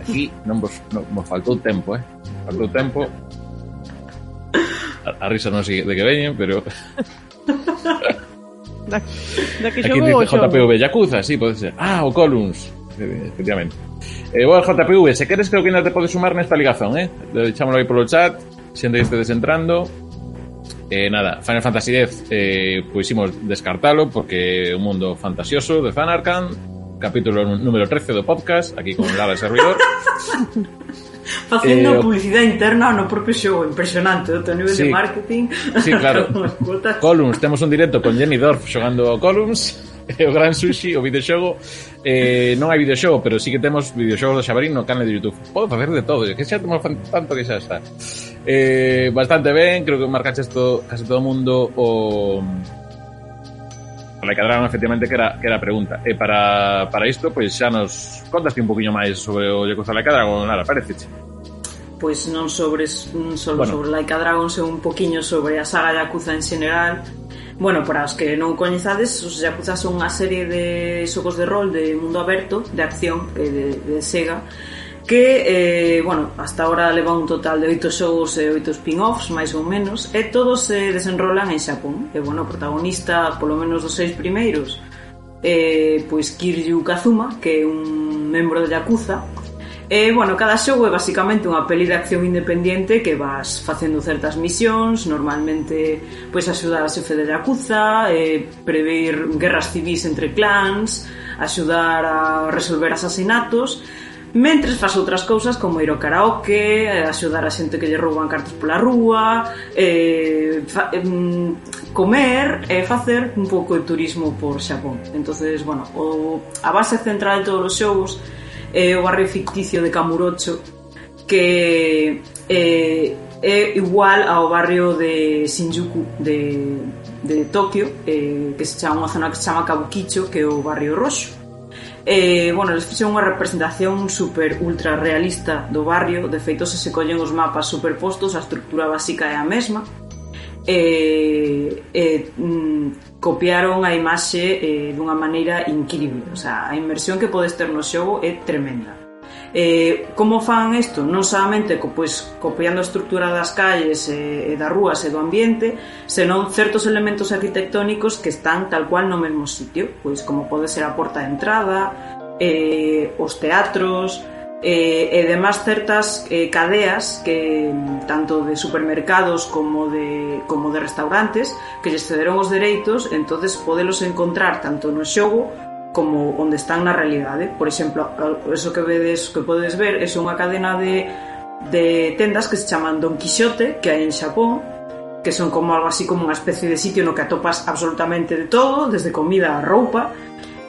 Aquí non vos, non, vos faltou tempo, eh? Faltou tempo. A, a risa non sei de que veñen, pero Da, da que aquí dice. JPV Yakuza, sí, pode ser. Ah, o Columns, efectivamente. Eh, bueno, JPV, se queres creo que ainda te podes sumar nesta ligazón, eh? Deixámoslo aí polo chat, xente que estedes entrando. Eh, nada, Final Fantasy X eh, pois imos descartalo porque é un mundo fantasioso de Zanarkand capítulo nú- número 13 do podcast aquí con Lara de servidor Facendo eh, publicidade interna no propio xogo, impresionante, o teu nivel sí, de marketing. Sí, claro. Columns, temos un directo con Jenny Dorf xogando Columns o Gran Sushi, o videoxogo. Eh, non hai videoxogo, pero sí que temos videoxogos do Xabarín no canal de Youtube. Podo facer de todo, que xa temos tanto que xa está. Eh, bastante ben, creo que marcaxe todo, case todo o mundo o recadraron efectivamente que era, que era a pregunta. E para, para isto, pois xa nos contaste un poquinho máis sobre o Yakuza Laika Dragon, nada, parece Pois non sobre solo bueno. sobre Laika Dragon, se un poquinho sobre a saga Yakuza en general. Bueno, para os que non coñezades, os Yakuza son unha serie de xogos de rol de mundo aberto, de acción, de, de Sega, que, eh, bueno, hasta ahora leva un total de oito xogos e oito spin-offs, máis ou menos, e todos se eh, desenrolan en Xapón. E, bueno, o protagonista, polo menos dos seis primeiros, eh, pois Kiryu Kazuma, que é un membro de Yakuza, E, bueno, cada xogo é basicamente unha peli de acción independiente que vas facendo certas misións, normalmente pois axudar a xefe de Yakuza, eh, prever guerras civis entre clans, axudar a resolver asasinatos, Mentres faz outras cousas como ir ao karaoke, eh, axudar a xente que lle rouban cartas pola rúa, eh, fa, eh, mm, comer e eh, facer un pouco de turismo por Xapón. Entonces, bueno, o, a base central de todos os xogos é eh, o barrio ficticio de Camurocho que eh, é igual ao barrio de Shinjuku de, de Tokio eh, que se chama unha zona que se chama Kabukicho que é o barrio roxo Eh, bueno, eles fixeron unha representación super ultra realista do barrio, de feito se se collen os mapas superpostos, a estructura básica é a mesma, Eh, eh, mm, copiaron a imaxe eh, dunha maneira increíble, o sea, a inmersión que podes ter no xogo é tremenda. Eh, como fan isto? Non solamente co, pois, copiando a estructura das calles e, e das rúas e do ambiente, senón certos elementos arquitectónicos que están tal cual no mesmo sitio, pois como pode ser a porta de entrada, eh, os teatros, eh, e demás certas eh, cadeas que tanto de supermercados como de, como de restaurantes que lles cederon os dereitos entonces podelos encontrar tanto no xogo como onde están na realidade. Por exemplo, eso que vedes que podes ver é unha cadena de, de tendas que se chaman Don Quixote, que hai en Xapón, que son como algo así como unha especie de sitio no que atopas absolutamente de todo, desde comida a roupa,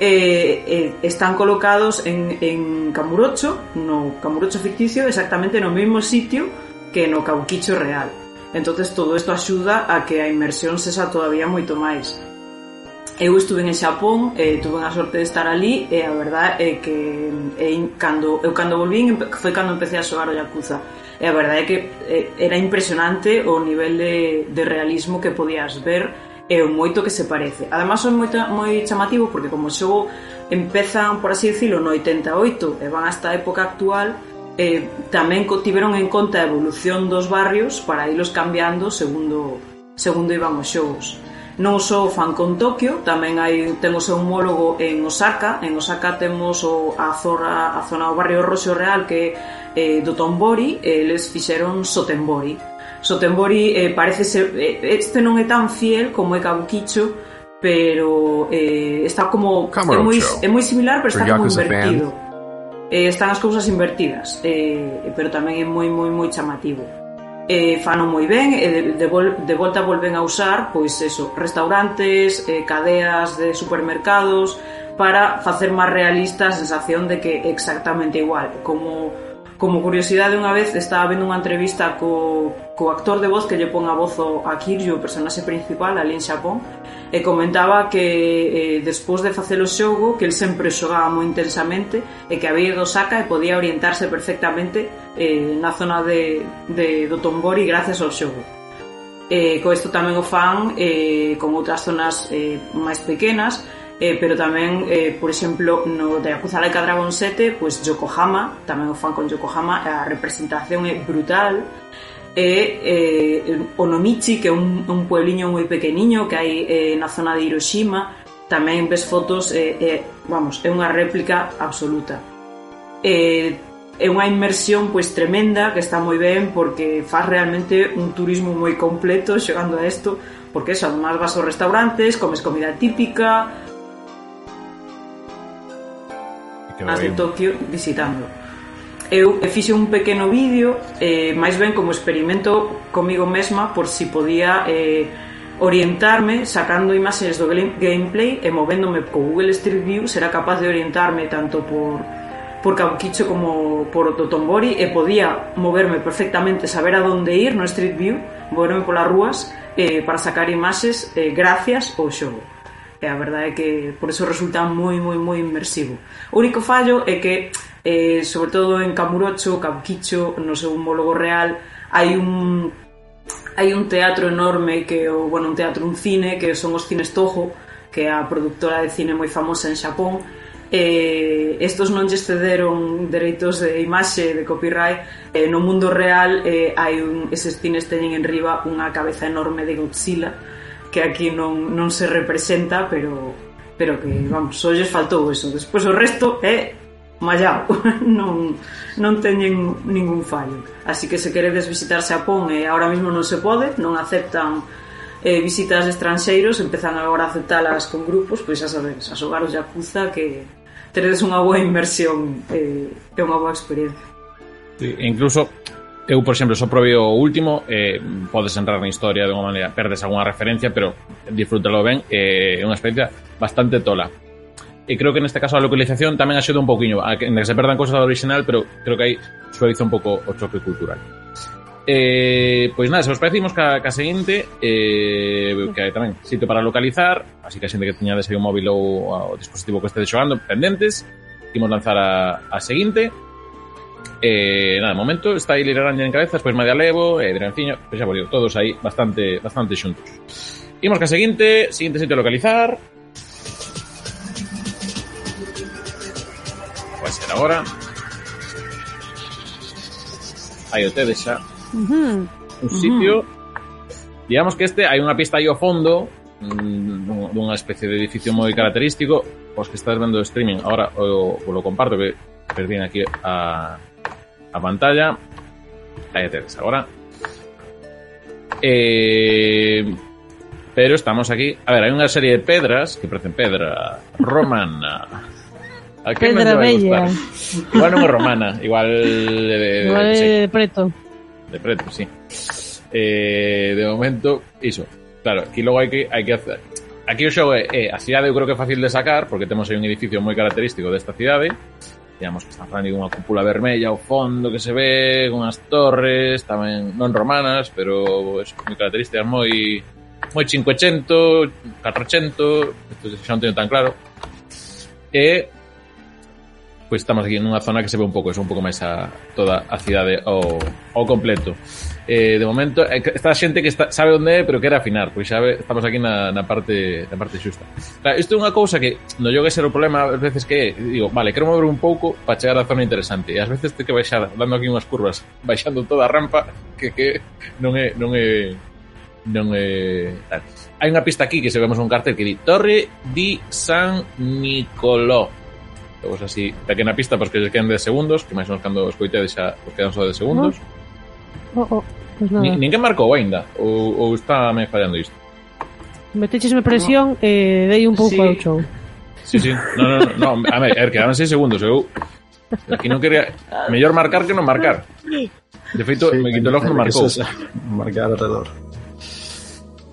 eh, eh, están colocados en, en Camurocho, no Camurocho ficticio, exactamente no mesmo sitio que no Cauquicho real. Entonces todo isto axuda a que a inmersión sexa todavía moito máis. Eu estuve en Xapón, eh, tuve a sorte de estar ali e a verdade é que eh, cando, eu cando volvín foi cando empecé a xogar o Yakuza. E a verdade é que eh, era impresionante o nivel de, de realismo que podías ver e o moito que se parece. Además son moito, moi chamativo porque como xogo empezan, por así dicilo, no 88 e van hasta a época actual eh, tamén tiveron en conta a evolución dos barrios para ilos cambiando segundo, segundo iban os xogos. Non só fan con Tokio, tamén hai ten o seu homólogo en Osaka. En Osaka temos o, a, zona, a zona o barrio Roxo Real que eh, do Tombori, eles fixeron Sotenbori. Sotenbori eh, parece ser, eh, este non é tan fiel como é Kabukicho, pero eh, está como é moi, é moi similar, pero está como invertido. Eh, están as cousas invertidas, eh, pero tamén é moi moi moi chamativo eh, fano moi ben e de, de, vol, de volta volven a usar pois eso, restaurantes, eh, cadeas de supermercados para facer máis realista a sensación de que exactamente igual. Como como curiosidade unha vez estaba vendo unha entrevista co, co actor de voz que lle pon a voz a Kiryu, o personaxe principal ali en Xapón e comentaba que eh, despois de facer o xogo que el sempre xogaba moi intensamente e que había do saca e podía orientarse perfectamente eh, na zona de, de, do Tombori gracias ao xogo. Eh, co isto tamén o fan eh, con outras zonas eh, máis pequenas eh, pero tamén, eh, por exemplo, no de Akuzalaika Dragon 7, pois pues, Yokohama, tamén o fan con Yokohama, a representación é brutal, e eh, Onomichi, que é un, un puebliño moi pequeniño que hai eh, na zona de Hiroshima, tamén ves fotos eh, eh, vamos, é unha réplica absoluta. Eh, é unha inmersión pois tremenda que está moi ben porque faz realmente un turismo moi completo chegando a isto porque eso, además vas aos restaurantes, comes comida típica, as de Tokio visitando eu fixe un pequeno vídeo eh, máis ben como experimento comigo mesma por si podía eh, orientarme sacando imaxes do gameplay e movéndome co Google Street View será capaz de orientarme tanto por por Cauquicho como por Totombori e podía moverme perfectamente, saber a donde ir no Street View, moverme polas rúas eh, para sacar imaxes eh, gracias ao xogo. E a verdade é que por eso resulta moi, moi, moi inmersivo. O único fallo é que eh, sobre todo en Camurocho, Camquicho, no seu homólogo real, hai un hai un teatro enorme que o, bueno, un teatro, un cine que son os cines Toho, que é a productora de cine moi famosa en Xapón, eh, estos non lles cederon dereitos de imaxe, de copyright. Eh, no mundo real eh, hai un, eses cines teñen en riba unha cabeza enorme de Godzilla que aquí non, non se representa pero pero que, vamos, só lles faltou eso. Despois o resto é eh, mallao, non, non teñen ningún fallo. Así que se queredes visitar Xapón e agora mesmo non se pode, non aceptan eh, visitas de estranxeiros, empezan agora a aceptalas con grupos, pois a sabedes, a xogar o Yakuza que teredes unha boa inversión eh, e unha boa experiencia. Sí, e incluso eu, por exemplo, só probei o último, eh, podes entrar na historia de unha maneira, perdes algunha referencia, pero disfrútalo ben, é eh, unha experiencia bastante tola e creo que neste caso a localización tamén axuda un pouquiño, a que, en que se perdan cousas do original, pero creo que aí suaviza un pouco o choque cultural. Eh, pois nada, se os parecimos ca, ca seguinte eh, Que tamén sitio para localizar Así que a xente que teñades aí o móvil ou o dispositivo que este xogando Pendentes Imos lanzar a, a seguinte eh, Nada, momento Está aí Lira en cabeza Despois Madia Levo, eh, Drenciño Pois xa volviu, todos aí bastante, bastante xuntos Imos ca seguinte Seguinte sitio a localizar. ahora. IoT de esa. Un sitio. Digamos que este, hay una pista ahí a fondo, mm, de una especie de edificio muy característico. Pues que estás viendo streaming, ahora os lo comparto, que viene aquí a, a pantalla. IoT de ahora. Eh, pero estamos aquí. A ver, hay una serie de pedras que parecen pedra romana. a que Pedra bella. igual non é romana igual de, de, Igual é de preto. de preto, sí. Eh, de momento, iso. Claro, aquí logo hai que hai que hacer. Aquí o xogo é, é a cidade eu creo que é fácil de sacar porque temos aí un edificio moi característico desta cidade. Digamos que está falando unha cúpula vermella ao fondo que se ve, unhas torres, tamén non romanas, pero es moi características moi moi 500, 400, isto xa non teño tan claro. E pois estamos aquí nunha zona que se ve un pouco, eso, un pouco máis a toda a cidade ao, ao completo. Eh, de momento, eh, está xente que está, sabe onde é, pero quere afinar, pois sabe, estamos aquí na, na parte na parte xusta. Claro, isto é unha cousa que no yo que ser o problema ás veces que digo, vale, quero mover un pouco para chegar á zona interesante, e ás veces te que baixar, dando aquí unhas curvas, baixando toda a rampa, que, que non é non é non é tal. Hai unha pista aquí que se vemos un cartel que di Torre di San Nicolò Vamos así, pequena pista para os que lle queden 10 segundos, que máis ou menos cando escoitedes xa os quedan só 10 segundos. Oh, oh, pues nada. Ni, ninguén marcou aínda, ou, ou está me fallando isto. Metechesme presión e eh, dei un pouco sí. ao show. Sí, sí. No, no, no, no. A ver, er, quedaban 6 segundos, eu aquí non quería mellor marcar que non marcar. De feito, sí, me quito logo non marcou. Marcar alrededor.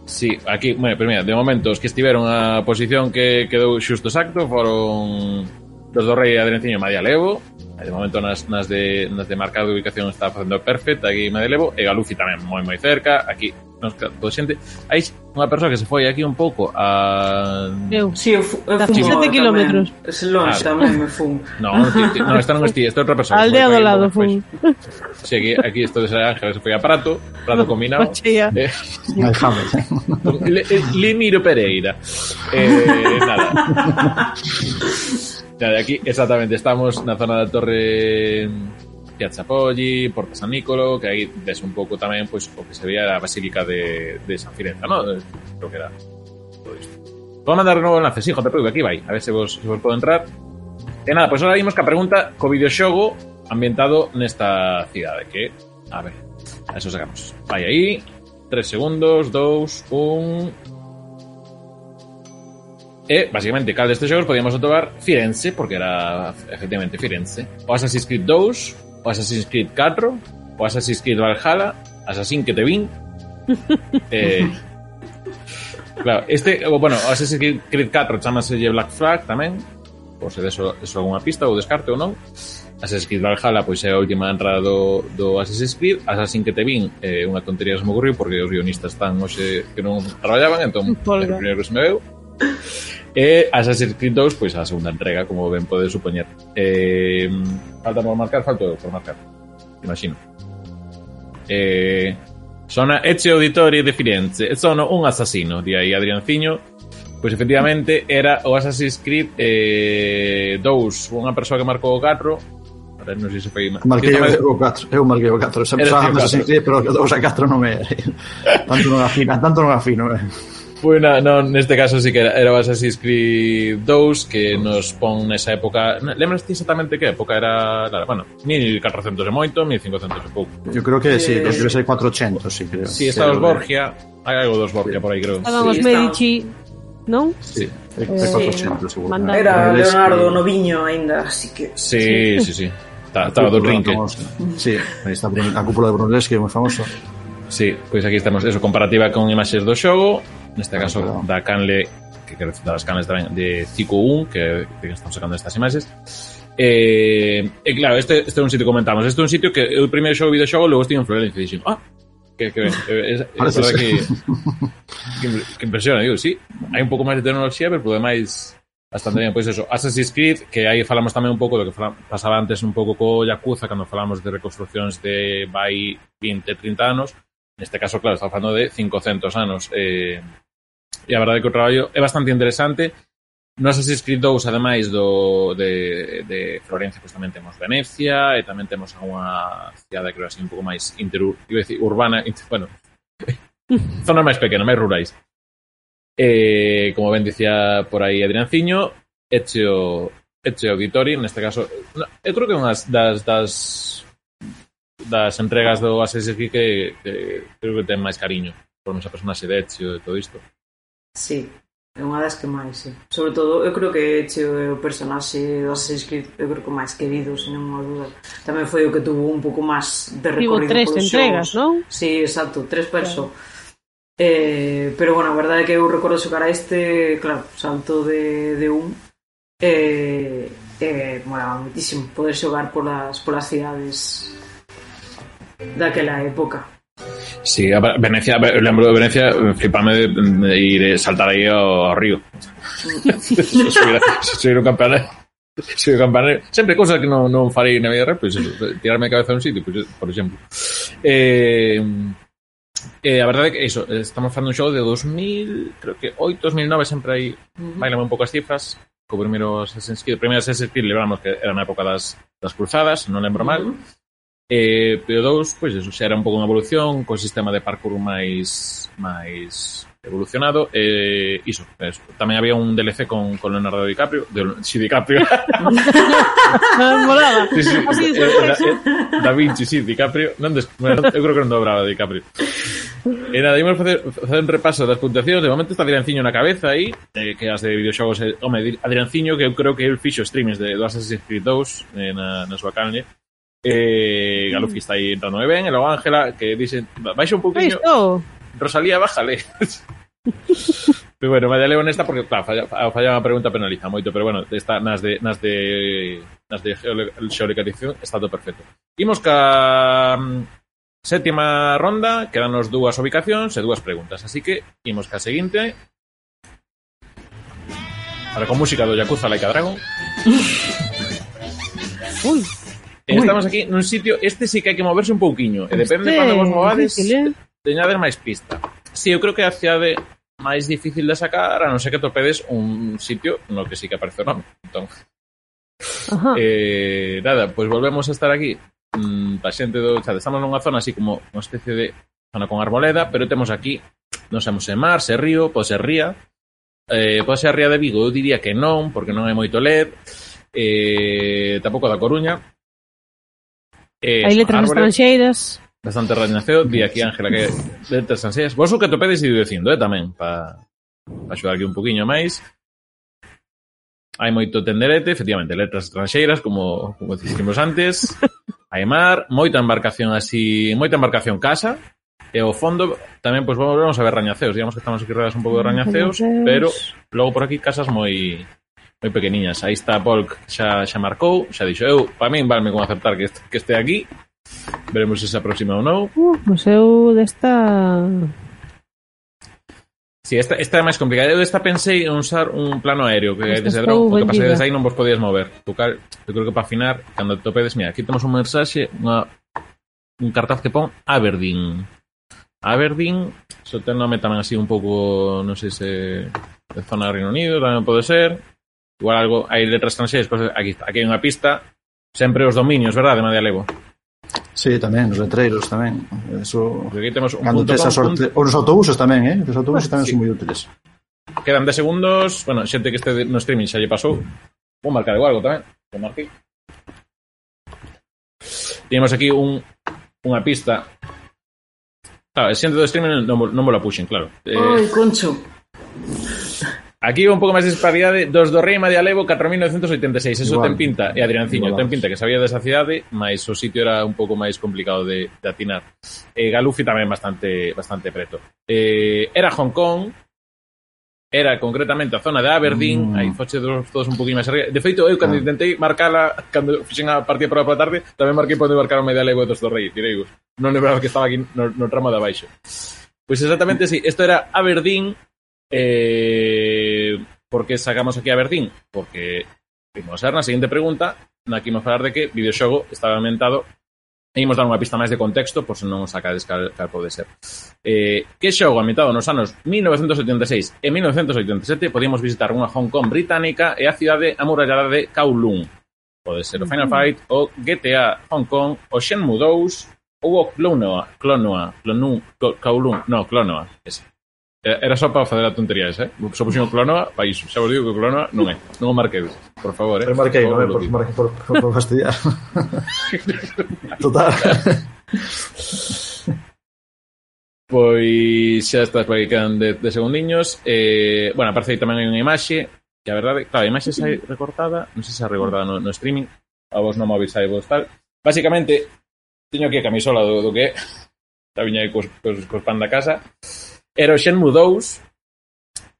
Sí, aquí, bueno, pero mira, de momento os que estiveron a posición que quedou xusto exacto foron dos do Rei e Adrenciño Madia Levo. De momento nas, nas, de, nas de marcado de ubicación está facendo perfect aquí Madia Levo. E Galufi tamén moi moi cerca. Aquí nos pues, pois, xente. Hai unha persoa que se foi aquí un pouco a eu, si, sí, eu, eu fumo 17 km es longe ah, tamén me fum no, ti, ti, no, esta non esti, esta é outra persoa aldea do lado fum si, sí, aquí, aquí esto de San Ángel se foi a Prato Prato combinado. eh, le, eh, Pereira. Eh, nada. Nada, aquí exactamente estamos na zona da Torre Piazza Poggi, Porta San Nicolo, que aí ves un pouco tamén pois, o que se veía a Basílica de, de San Firenza, ¿no? Creo que era todo isto. Vou mandar de novo o enlace, sí, JPV, aquí vai, a ver se vos, se vos podo entrar. E nada, pois ahora vimos que a pregunta co videoxogo ambientado nesta cidade, que, a ver, a eso sacamos. Vai aí, 3 segundos, 2, 1... E, basicamente, cal destes xogos podíamos atobar Firenze, porque era efectivamente Firenze. O Assassin's Creed 2, o Assassin's Creed 4, o Assassin's Creed Valhalla, Assassin que te vin. eh, claro, este, bueno, o Assassin's Creed, 4 chamase Black Flag tamén, por se deso, deso unha pista ou descarte ou non. Assassin's Creed Valhalla pois é a última entrada do, do Assassin's Creed Assassin que te vin é eh, unha tontería que se me ocurriu porque os guionistas están hoxe que non traballaban entón é o primeiro que se me veu E Assassin's Creed 2, pois a segunda entrega, como ben podes supoñer. Eh, falta por marcar, falta por marcar. Imagino. Eh, sono Ezio Auditori de Firenze e sono un assassino, di aí Adrianciño. Pois efectivamente era o Assassin's Creed eh, 2, unha persoa que marcou o 4 Ahora, non sei se foi... Marquei o 4, eu marquei o 4. Se pensaba Assassin's Creed, pero o 2 a 4 non me... tanto non afino, tanto non afino, eh. Bueno, no, neste caso sí que era, era o Assassin's Creed 2 que nos pon nesa época lembras ti exactamente que época era claro, bueno, 1400 e moito 1500 e pouco Yo creo que sí, Eh, debe ser 400, sí, creo. Si, sí, está os Borgia hai algo dos Borgia por aí creo Estaban Sí, os. Medici, non? Sí, é Eh, 400, seguro. Era Leonardo Noviño aínda, así que Sí, sí, sí. Está, estaba do Rinque. Sí, aí está a cúpula de Brunelleschi, moi famoso. Sí, pois aquí estamos, eso, comparativa con imaxes do xogo, neste ah, caso ah, claro. da Canle, que, que das canles tamén de Cico 1, que, que estamos sacando estas imaxes. Eh, e claro, este, este é un sitio que comentamos, este é un sitio que eu primeiro xogo videoxogo, logo estive en Florencia e dixen, ah, que, que, eh, es, es, es que, que, que impresiona, digo, sí, hai un pouco máis de tecnoloxía, pero por demais bastante ben, pois eso, Assassin's Creed, que aí falamos tamén un pouco do que pasaba antes un pouco co Yakuza, cando falamos de reconstruccións de vai 20, 30 anos, Neste caso, claro, está falando de 500 anos. Eh, e a verdade que o traballo é bastante interesante. Nos escritores, ademais do, de, de Florencia, pois pues, tamén temos Venecia e tamén temos unha cidade, creo así, un pouco máis inter, decir, urbana, inter, bueno, zona máis pequena, máis rurais. Eh, como ben dicía por aí Adrianciño, eche o, eche o Vitori, neste caso, eu creo que é unha das, das das entregas do Assassin's Creed que, que creo que ten máis cariño por esa personaxe de Ezio e todo isto. Sí, é unha das que máis, sí. Sobre todo, eu creo que Ezio é o personaxe do Assassin's Creed, eu creo que máis querido, sen ninguna dúda. Tamén foi o que tuvo un pouco máis de recorrido Tivo tres entregas, non? Sí, exacto, tres perso. claro. Eh, pero bueno, a verdade é que eu recordo xogar a este, claro, salto de, de un eh, eh, molaba moitísimo poder xogar polas, polas cidades daquela época. Sí, a Ve- Venecia, eu lembro de Venecia, eh, flipame de, de ir eh, saltar aí ao, ao río. subir un campanario. Subir un campanario. Sempre cosas que non, non farei na vida real, pois eso, tirarme a cabeza a un sitio, pois, por exemplo. Eh, eh, a verdade é que iso, estamos falando un show de 2000, creo que 8, 2009, sempre aí bailame un pouco as cifras, co primeiro Assassin's Creed, o primeiro Assassin's Creed lembramos que era na época das, das cruzadas, non lembro mal, E, e o 2, pois, xa era un pouco unha evolución co sistema de parkour máis máis evolucionado e iso, eso. tamén había un DLC con, con Leonardo DiCaprio de, si DiCaprio. Molaba. Sí, sí, Así, eh, era, era, eh, Da Vinci, si, sí, DiCaprio. Non des, bueno, eu creo que non dobraba DiCaprio. E nada, imos facer, facer un repaso das puntuacións. De momento está Adrianciño na cabeza aí eh, que as de videoxogos, eh, home, Adrianciño que eu creo que el fixo streamings de, do Assassin's Creed 2 eh, na, na súa canle eh, Galufi está aí entrando moi ben, e logo Ángela, que dicen, baixa un pouquinho, Rosalía, bájale. pero bueno, vaya leo nesta porque, claro, falla, falla a pregunta penaliza moito, pero bueno, está nas de, nas de, nas de xeolocalización está todo perfecto. Imos ca mm, sétima ronda, quedanos dúas ubicacións e dúas preguntas, así que imos ca seguinte. Ahora con música do Yakuza Laika Dragon. Uy. Eh, Ui. Estamos aquí nun sitio, este sí que hai que moverse un pouquiño, e depende este, cando vos movades, teñades máis pista. Si, sí, eu creo que a cidade máis difícil de sacar, a non ser que topedes un sitio no que sí que aparece o nome. Entón, Ajá. eh, nada, pois pues volvemos a estar aquí mm, pa xente do chat. Estamos nunha zona así como unha especie de zona con arboleda, pero temos aquí, non sabemos se mar, se río, pode ser ría. Eh, pode ser ría de Vigo, eu diría que non, porque non hai moito led. Eh, tampouco da Coruña, Eh, Hai letras estranxeiras. Bastante ranaceo. Di aquí, Ángela, que letras estranxeiras. Vos o que topedes e dicindo, eh, tamén, para pa axudar aquí un poquinho máis. Hai moito tenderete, efectivamente, letras estranxeiras, como, como dicimos antes. Hai mar, moita embarcación así, moita embarcación casa, E ao fondo tamén pois pues, vamos a ver rañaceos, digamos que estamos aquí rodeados un pouco de rañaceos, rañaceos, pero logo por aquí casas moi moi pequeniñas. Aí está Polk, xa, xa marcou, xa dixo eu, para min valme con aceptar que, este, que este aquí, veremos se se aproxima ou non. Uh, pois eu desta... Si, sí, esta, esta é máis complicada. Eu esta pensei en usar un plano aéreo que este desde dron, o que pasa desde aí non vos podías mover. Tu cal, eu creo que para afinar, cando te topedes, mira, aquí temos un mensaxe, unha, un cartaz que pon Aberdeen. Aberdeen, só ten nome tamén así un pouco, non sei se de zona Reino Unido, tamén pode ser. Igual algo, hai letras estranxeiras, cosas, aquí, aquí hai unha pista, sempre os dominios, verdade, Madia Levo? Sí, tamén, os letreiros tamén. Eso, Porque aquí temos un cando punto tes as os autobuses tamén, eh? Os autobuses tamén sí. son moi útiles. Quedan 10 segundos, bueno, xente que este no streaming xa lle pasou. Vou marcar igual algo tamén, vou marcar. Temos aquí un, unha pista Claro, xente do streaming non, non mo la puxen, claro. Eh... Oi, concho. Aquí un pouco máis de disparidade dos do Rei María Levo 4986, eso Igual. ten pinta, e Adrianciño, Igual. ten pinta que sabía desa cidade, mas o sitio era un pouco máis complicado de, de atinar. Eh, Galufi tamén bastante bastante preto. Eh, era Hong Kong, era concretamente a zona de Aberdeen, mm. aí foche dos, todos un poquinho máis arriba. De feito, eu cando ah. intentei marcala, cando fixen a partida para a tarde, tamén marquei onde marcar o media legua dos do Rei, tirei vos. Non lembraba que estaba aquí no, no tramo de abaixo. Pois pues exactamente sí, isto era Aberdeen, eh, Por que sacamos aquí a Bertín? Porque a ser na seguinte pregunta na que imos falar de que videoxogo estaba inventado e imos dar unha pista máis de contexto por se non os sacades cal, cal pode ser. Eh, que xogo ambientado nos anos 1976 e 1987 podíamos visitar unha Hong Kong británica e a cidade amurallada de Kowloon. Pode ser o Final mm. Fight, o GTA Hong Kong, o Shenmue 2 ou o Clonoa, Clonoa, Clonoa, Kowloon, no, Clonoa, ese. Eh, era só para facer a tontería esa, eh? Só puxen o Clonoa pa iso. Xa vos digo que o Clonoa non é. Non o marquei, por favor, eh? Pero marquei, non é? Por, marquei por, por, por fastidiar. Total. pois xa está para que quedan de, de segundiños. Eh, bueno, aparece aí tamén hai unha imaxe que a verdade, claro, a imaxe sai recortada, non sei se xa recortada no, no streaming, a vos no móvil sai vos tal. Básicamente, teño aquí a camisola do, do que é, da viña aí cos, cos, cos pan da casa, Era o Shenmue 2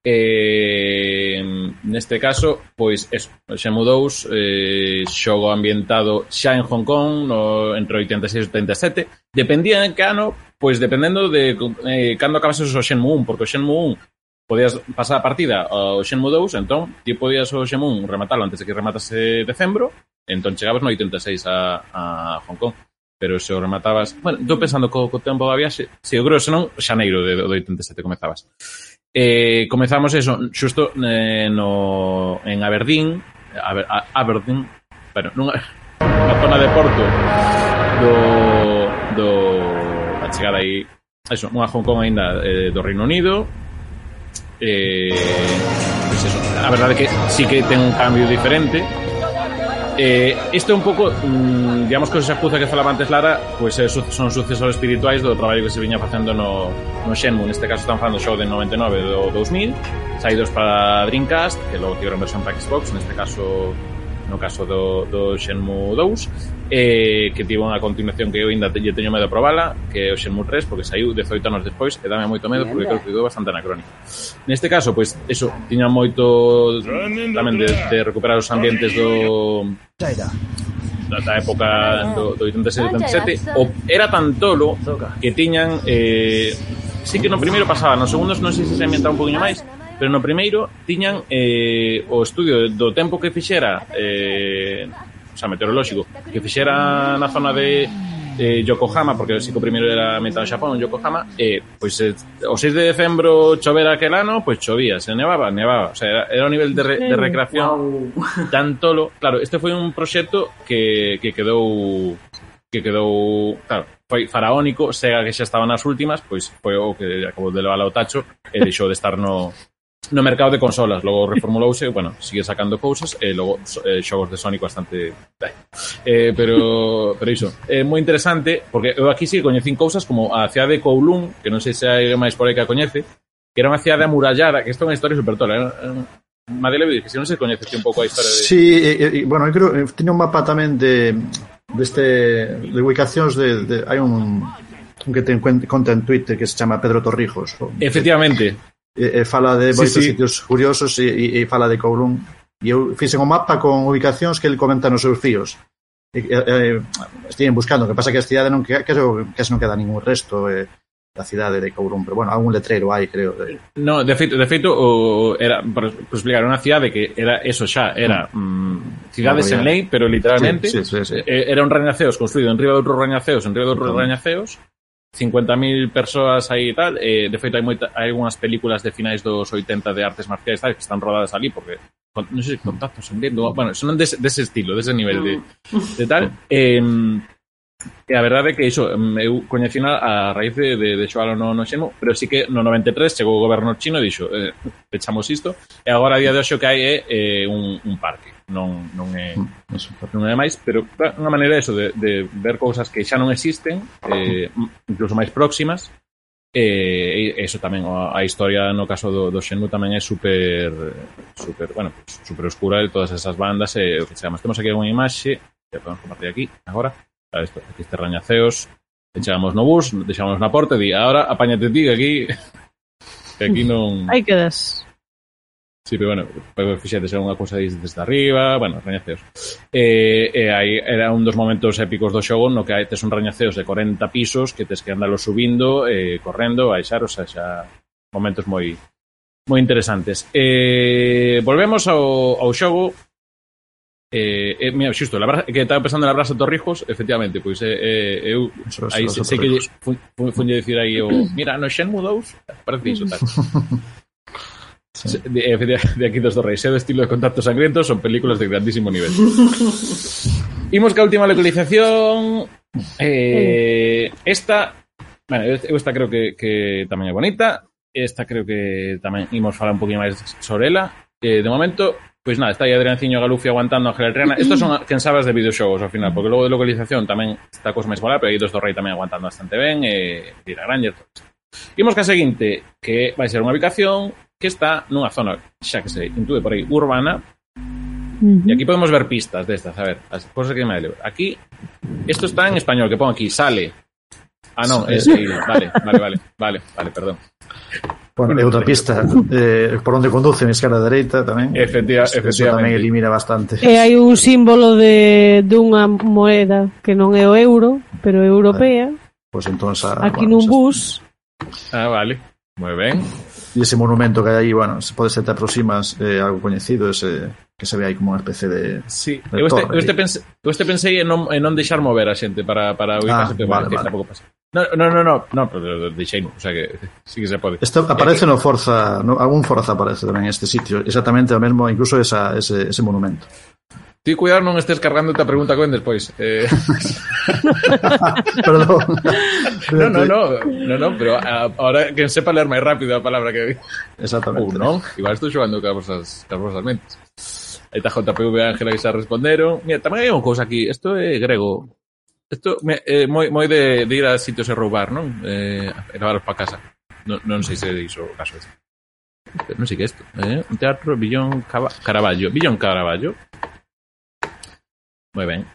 eh, neste caso, pois eso, Shenmue 2 eh, xogo ambientado xa en Hong Kong no, entre 86 e 87 dependía en que ano, pois dependendo de eh, cando acabases o Shenmue 1 porque o Shenmue 1 podías pasar a partida ao Shenmue 2, entón ti podías o Shenmue 1 rematalo antes de que rematase decembro entón chegabas no 86 a, a Hong Kong pero se o rematabas... Bueno, estou pensando co, co tempo da viaxe, se o grosso non, xaneiro de, do 87 comezabas. Eh, comezamos eso, xusto eh, no, en Aberdeen, Aber, a, Aberdeen, bueno, nunha, na zona de Porto do, do a chegada aí eso, unha Hong Kong ainda eh, do Reino Unido eh, pues eso, a verdade que sí que ten un cambio diferente Eh, isto é un pouco, mm, digamos que esa acuza que falaba antes Lara, pois pues, son sucesores espirituais do traballo que se viña facendo no, no Shenmue, neste caso están falando show de 99 do 2000, saídos para Dreamcast, que logo tiveron versión para Xbox, neste caso no caso do, do Shenmue 2 eh, que tivo unha continuación que eu ainda te, teño medo a probala que é o Shenmue 3 porque saiu 18 anos despois e dame moito medo porque creo que quedou bastante anacrónico. Neste caso, pois, pues, eso tiña moito tamén de, de recuperar os ambientes do da, da época do, do 87-87 o era tan tolo que tiñan eh, sí que no primeiro pasaba, nos segundos non sei se se ambientaba un poquinho máis pero no primeiro tiñan eh, o estudio do tempo que fixera eh, o sea, meteorolóxico que fixera na zona de eh, Yokohama, porque sí que o primeiro era a en Xapón, Yokohama, eh, pois eh, o 6 de decembro chovera aquel ano, pois chovía, se nevaba, nevaba, o sea, era, era un nivel de, re, de recreación wow. tan tolo. Claro, este foi un proxecto que, que quedou que quedou, claro, foi faraónico, Sega que xa estaba nas últimas, pois foi o que acabou de levar ao tacho e deixou de estar no, no mercado de consolas, logo reformulouse, bueno, sigue sacando cousas e logo eh, xogos de Sonic bastante eh, pero pero iso, é eh, moi interesante porque eu aquí sí coñecín cousas como a cidade de Kowloon, que non sei se hai máis por aí que a coñece, que era unha cidade amurallada, que isto é unha historia super tola, era, eh, eh, Madeleine, que se non se coñece un pouco a historia de... Sí, e, e, bueno, eu creo, tiña un mapa tamén de deste de, de ubicacións de, de hai un un que te conta en Twitter que se chama Pedro Torrijos. Efectivamente e, e fala de moitos sí, sí. sitios curiosos e, e, e fala de Kowloon e eu fixen o mapa con ubicacións que ele comenta nos seus fíos e, e, e, estiven buscando, o que pasa que a cidade non que, que, que non queda ningún resto e, da cidade de Courún, pero bueno, algún letrero hai, creo. De... No, de feito, de feito o, era para explicar unha cidade que era eso xa, era mm, mm cidades en lei, pero literalmente sí, sí, sí, sí. Eh, era un rañaceos construído en riba de outros rañaceos, en riba de outros uh rañaceos 50.000 persoas aí e tal, eh, de feito hai, moita, hai algunhas películas de finais dos 80 de artes marciais tal, que están rodadas ali porque con, non sei se contacto sentindo, bueno, son dese, dese estilo, dese nivel de, de tal. Eh, e a verdade é que iso, eu coñecina a raíz de, de, de xoalo no, no Xeno, pero sí que no 93 chegou o goberno chino e dixo, eh, pechamos isto, e agora a día de hoxe o que hai é eh, un, un parque non, non é non, non é máis, pero unha maneira eso de, de ver cousas que xa non existen, eh, incluso máis próximas, E eh, eso tamén, a, a historia no caso do, do Shenmue tamén é super, super, bueno, super oscura de todas esas bandas e eh, o que chegamos. Temos aquí unha imaxe, que podemos compartir aquí, agora, a isto, aquí este rañaceos, e chegamos no bus, deixamos na porta e di, agora apáñate ti que aquí, que aquí non... Aí quedas. Sí, pero bueno, fixetes era unha cousa desde arriba, bueno, rañaceos. E, eh, e eh, aí era un dos momentos épicos do xogo no que tes un rañaceos de 40 pisos que tes que andalo subindo, eh, correndo, baixar, o sea, xa momentos moi moi interesantes. Eh, volvemos ao, ao xogo. Eh, eh, mira, xusto, la brasa, que estaba pensando na brasa Torrijos, efectivamente, pois eh, eh, eu aí sei, sei que lle, fun, fun, fun, fun dicir aí o, mira, no Shenmue 2, parece iso tal. Sí. De, de, de aquí dos do Reis, é do estilo de contactos sangrientos, son películas de grandísimo nivel. Imos ca última localización. Eh, esta, bueno, esta creo que, que tamén é bonita. Esta creo que tamén imos falar un poquinho máis sobre ela. Eh, de momento, pois nada, está aí Adrianciño Galufi aguantando a Ángel Riana. Estos son quen sabes de videoxogos ao final, porque logo de localización tamén está a cousa máis mola, pero aí dos do Rei tamén aguantando bastante ben, e eh, Dira Granger, todo isto. Imos ca seguinte, que vai ser unha ubicación que está nunha zona, xa que se intúe por aí, urbana, E aquí podemos ver pistas destas, a ver, as cousas que me leo. Aquí, isto está en español, que pon aquí, sale. Ah, non, é seguido. Vale, vale, vale, vale, vale, perdón. Bueno, é outra pista eh, por onde conduce, na esquerda dereita tamén. Efectiva, Eso efectivamente. tamén elimina bastante. E hai un símbolo de dunha moeda que non é o euro, pero é europea. Pois pues entón, xa, Aquí bueno, nun bus. Ah, vale. Moi ben. E ese monumento que hai aí, bueno, se pode ser te aproximas eh, algo coñecido, ese que se ve aí como unha especie de Sí, De eu este, torre, eu este, pense, eu este pensei en non, en non deixar mover a xente para, para ubicarse, Ah, vale, que vale. tampouco pasa. No, no, no, no, no, pero deixei, o sea que sí que se pode. Isto aparece no Forza, no, algún Forza aparece tamén este sitio, exactamente o mesmo, incluso esa, ese, ese monumento. Ti cuidado non estés cargándote a pregunta que ven despois. Eh... Perdón. No, no, no, no, no, pero a, ahora que sepa ler máis rápido a palabra que Exactamente. Ou non, igual estou xogando cas vosas, cas vosas mentes. Aí está JPV Ángela que xa responderon. Mira, tamén hai unha cousa aquí, isto é grego. Isto é eh, moi, moi de, de ir a sitios e roubar, non? Eh, e levaros para casa. Non, non sei se iso o caso ese. Non sei que é isto. Eh? Un teatro Billón Cava Caraballo. Billón Caraballo. Moi ben.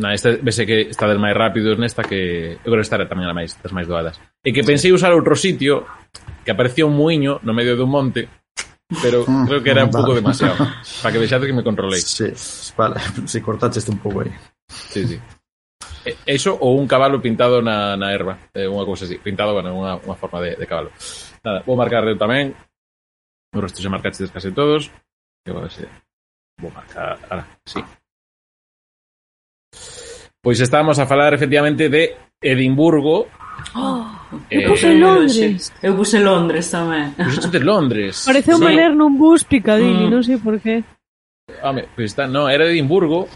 Na esta vese que está del máis rápido nesta que eu creo que estará tamén a máis das máis doadas. E que pensei usar outro sitio que aparecía un muiño no medio dun monte pero ah, creo que era un pouco demasiado para que vexades que me controlei. Sí, vale, si cortaste un pouco aí. Sí, sí. E, eso ou un cabalo pintado na, na erva, eh, unha cousa así, pintado, bueno, unha, unha forma de, de cabalo. Nada, vou marcar eu tamén, o resto xa marcaste case todos, que vou ver se vou marcar, ara, sí, Pois estábamos a falar efectivamente de Edimburgo. Oh, eu eh, puse Londres. Eu puse Londres tamén. Pusiste de Londres. Pareceu sí. ler nun bus Picadilly, mm. non sei por qué. Home, pois está, no, era Edimburgo,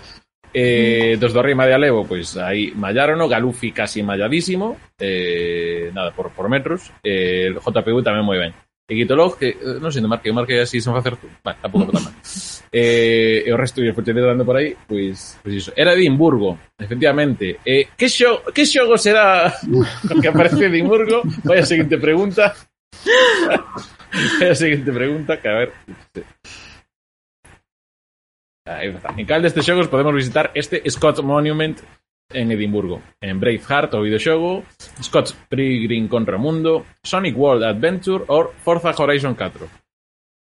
eh, mm. dos do Rima de Alevo, pois aí mallarono, Galufi casi malladísimo, eh, nada, por, por metros, eh, JPU tamén moi ben e Guitolog, que non sei, marquei, marca así sen facer tú. Vale, tampouco tan mal. eh, e o resto de fuchete dando por aí, pois, pois iso. Era de Edimburgo, efectivamente. Eh, que, xo, que xogo será que aparece de Edimburgo? Vai a seguinte pregunta. Vai a seguinte pregunta, que a ver... En cal destes xogos podemos visitar este Scott Monument en Edimburgo. En Braveheart, o videoxogo, Scott Pilgrim contra o Mundo, Sonic World Adventure ou Forza Horizon 4.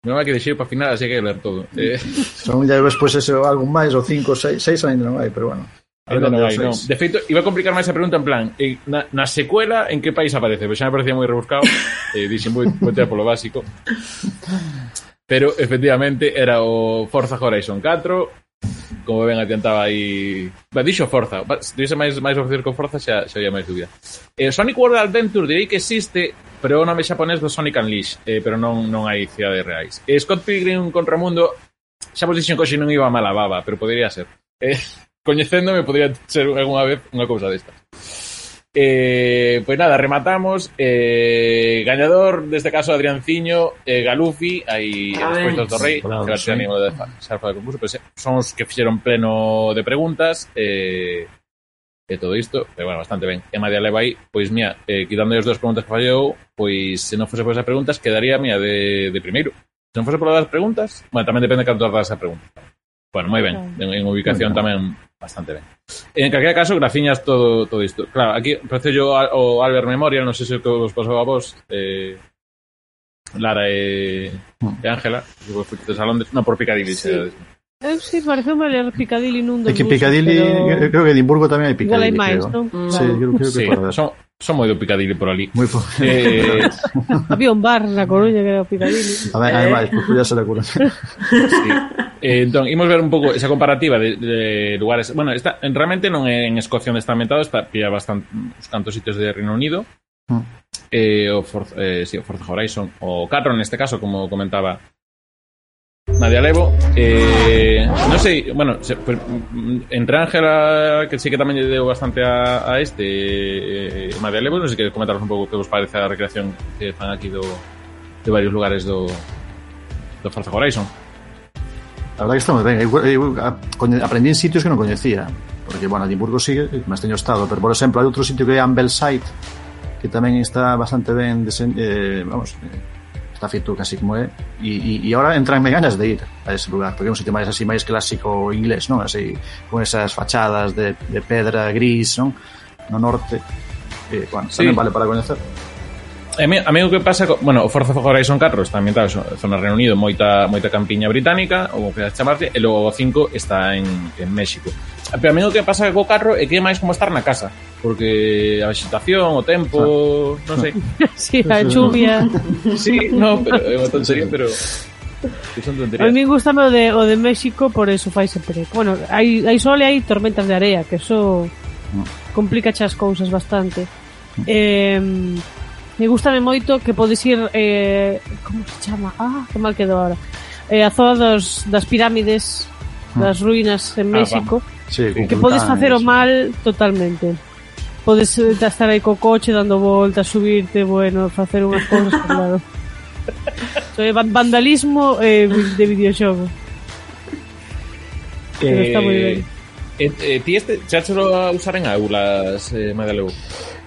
Non hai que deixei para final, así que ler todo. Eh... Son ya despois ese, algo máis, o 5, 6, 6 ainda non hai, pero bueno. Ainda non hai, non. De feito, iba a complicar máis a pregunta en plan, eh, na, na secuela, en que país aparece? Pois xa me parecía moi rebuscado, eh, dixen moi botear polo básico. Pero, efectivamente, era o Forza Horizon 4, como ben adiantaba aí. Bah, dixo Forza. Bah, se tivese máis, máis oficial con Forza xa, xa había máis dúbida. Eh, Sonic World Adventure direi que existe pero o nome xaponés do Sonic Unleashed eh, pero non, non hai cidades reais. Eh, Scott Pilgrim contra o mundo xa vos dixen que hoxe non iba a mala baba pero podería ser. Eh, coñecéndome podría ser algunha vez unha cousa destas. Eh, pues nada, rematamos. Eh, gañador, este caso, Adrianciño, eh, Galufi, aí despois dos do Rei, claro, eh, que sí. ánimo de Sarfa de concurso, pero son os que fixeron pleno de preguntas, eh, e todo isto, pero bueno, bastante ben. E Madia leva aí, pois mía, eh, quitando as dúas preguntas que fallou, pois se non fose por esas preguntas, quedaría mía de, de primeiro. Se non fose por das preguntas, bueno, tamén depende de canto das pregunta. Bueno, moi ben En, en ubicación tamén bastante ben En calquera caso, graciñas todo, todo isto. Claro, aquí parece yo o Albert Memorial, non sei se o que vos pasou a vos, eh, Lara e, e Ángela, que vos fuiste de salón de... Non, por Piccadilly. Sí. Sí. Eu sí, pareceu me ler Piccadilly nun É dos que buses, Piccadilly, pero... creo que Edimburgo tamén hai Igual hai Piccadilly, máis, creo. non? Mm. Sí, creo, creo que sí, por son, son moi do Piccadilly por ali. Moi po... Eh, Había un bar na Coruña que era o Piccadilly. A ver, ademais, pues ya se la cura. sí. Eh, entón, imos ver un pouco esa comparativa de, de lugares... Bueno, está, en- realmente non é en Escocia onde está ambientado, está pilla bastante uns cantos sitios de Reino Unido. Mm. Eh, o, For, eh, sí, o Forza Horizon, o Carro neste caso, como comentaba Nadia Levo eh, Non sei, bueno se, pues, mm, Entre Ángela Que sí que tamén lle deu bastante a, a este eh, eh Nadia Levo Non sei que comentaros un pouco que vos parece a recreación Que fan aquí do De varios lugares do Do Forza Horizon. A verdad que está moi ben eu, eu, Aprendí en sitios que non coñecía Porque, bueno, Edimburgo sigue, máis teño estado Pero, por exemplo, hai outro sitio que é Ambleside Que tamén está bastante ben desen, eh, Vamos, eh, está feito casi como é e, e, e ahora entranme ganas de ir a ese lugar porque é un sitio máis así máis clásico inglés non así con esas fachadas de, de pedra gris non no norte eh, bueno, sí. tamén vale para coñecer A mí, a mí o que pasa, co, bueno, o Forza Horizon 4 está ambientado en zona Reino Unido, moita moita campiña británica, ou que chamarse, e logo o 5 está en, en México. Pero a mí o que pasa co carro é que é máis como estar na casa porque a vegetación, o tempo, non sei. Si, sí, a chuvia. Si, sí, no, pero é unha tontería, pero A mí gustame o de, o de México por eso fai sempre. Bueno, hai, hai sol e hai tormentas de area, que eso mm. complica as cousas bastante. Eh, me gustame moito que podes ir eh, como se chama? Ah, que mal quedou ahora. Eh, a zona dos, das pirámides, mm. das ruínas en ah, México, ah, sí, que podes facer o mal totalmente podes eh, estar aí co coche dando voltas, subirte, bueno, facer unhas cousas, claro. So, é vandalismo eh, de videoxogo. Eh, Pero está moi eh, ben. Eh, eh, ti este, xa a usar en aulas, eh, Madaleu?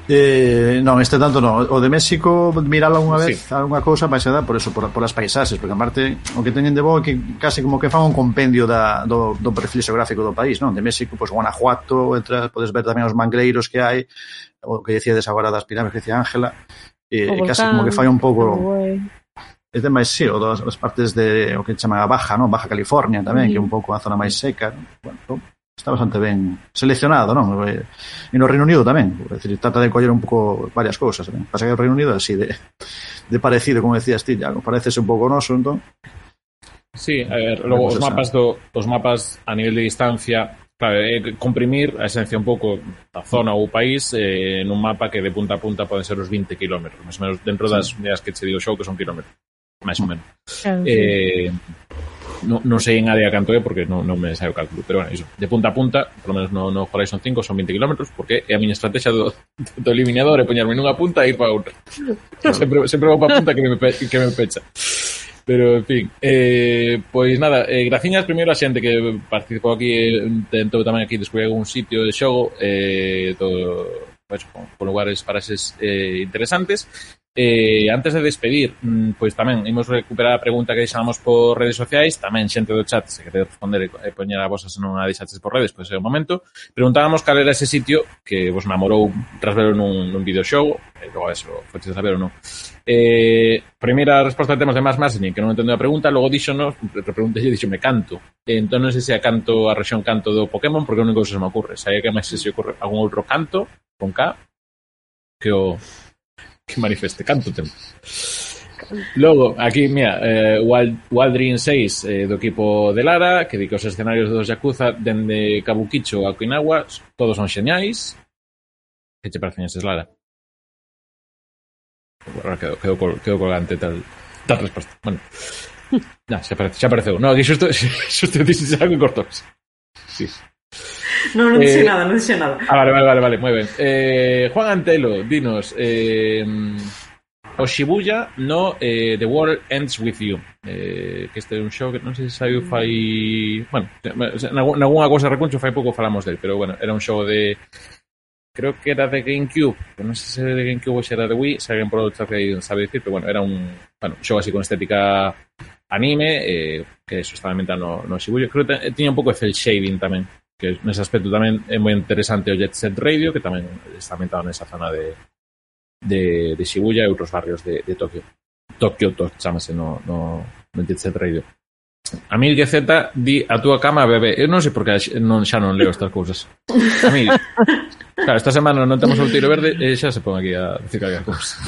Eh, non, este tanto non. O de México mirala unha vez, sí. algunha cousa máis dá por eso, por, por as paisaxes, porque aparte o que teñen de bo é que case como que fan un compendio da, do, do perfil xeográfico do país, non? De México, pois pues, Guanajuato, entras, podes ver tamén os mangleiros que hai, o que decía agora das pirámides que decía Ángela, e, eh, case como que fai un pouco é de máis sí, o das as partes de o que chaman a Baja, non? Baja California tamén, sí. que é un pouco a zona máis seca, non? Bueno, está bastante ben seleccionado, non? E no Reino Unido tamén, decir, trata de coller un pouco varias cousas, tamén. Pasa que o Reino Unido así de, de parecido, como decías ti, algo parece un pouco noso, entón. Sí, a ver, logo os mapas ah. do, os mapas a nivel de distancia, claro, é comprimir a esencia un pouco da zona ou país eh, nun mapa que de punta a punta poden ser os 20 km, máis ou menos dentro das sí. que che digo xou que son kilómetros, máis ou menos. Claro, sí. eh, non, non sei en área canto é porque non, non me sai o cálculo, pero bueno, iso, de punta a punta, por lo menos no, no Horizon 5 son 20 km, porque é a miña estrategia do, do eliminador é poñerme nunha punta e ir para outra. Sempre, sempre vou para a punta que me, pe, que me pecha. Pero, en fin, eh, pois nada, eh, graciñas primeiro a xente que participou aquí, eh, tentou tamén aquí descubrir algún sitio de xogo, eh, todo, pues, con, con lugares paraxes eh, interesantes Eh, antes de despedir, mm, pois tamén imos recuperar a pregunta que deixamos por redes sociais, tamén xente do chat se quere responder e poñer a vosa se non a deixaches por redes, pois é o momento. Preguntábamos cal era ese sitio que vos namorou tras verlo nun, nun videoxogo, e logo eso, foches saber ou non. Eh, primeira resposta temos de Mas Masni, que non entendo a pregunta, logo dixonos, preguntelle, dixome canto. E entón non sei se é canto, a rexión canto do Pokémon, porque o único que se me ocurre. Se hai que máis se, se ocurre algún outro canto, con K, que o que manifeste, canto tempo. Logo, aquí, mira, eh, Wild, Wild Dream 6 eh, do equipo de Lara, que di que os escenarios dos Yakuza dende Kabukicho a Okinawa todos son xeñais. Que che parecen eses, Lara? Bueno, quedo, quedo, col, quedo colgante tal, tal resposta. Bueno, nah, xa, aparece, xa apareceu. No, aquí xusto, xusto dixen algo e cortou. Sí. No, non dice eh, nada, non dice nada. Ah, vale, vale, vale, vale, moi ben. Eh, Juan Antelo, dinos, eh, o Shibuya no eh, The World Ends With You eh, que este é un show que non sei se saiu fai bueno, en algunha cosa recuncho fai pouco falamos del pero bueno, era un show de creo que era de Gamecube pero non sei se era de Gamecube ou se era de Wii se alguén polo chat aí sabe dicir pero bueno, era un bueno, show así con estética anime eh, que eso estaba ambientado no Shibuya creo que tiña un pouco de cel shading tamén que nese aspecto tamén é moi interesante o Jet Set Radio, que tamén está ambientado nesa zona de, de, de Shibuya e outros barrios de, de Tokio. Tokio to, chamase no, no, no Jet Set Radio. A mí que Z di a túa cama bebé. Eh, Eu non sei porque non xa non leo estas cousas. A mí, claro, esta semana non temos o tiro verde eh, e xa se pon aquí a decir calquera cousa.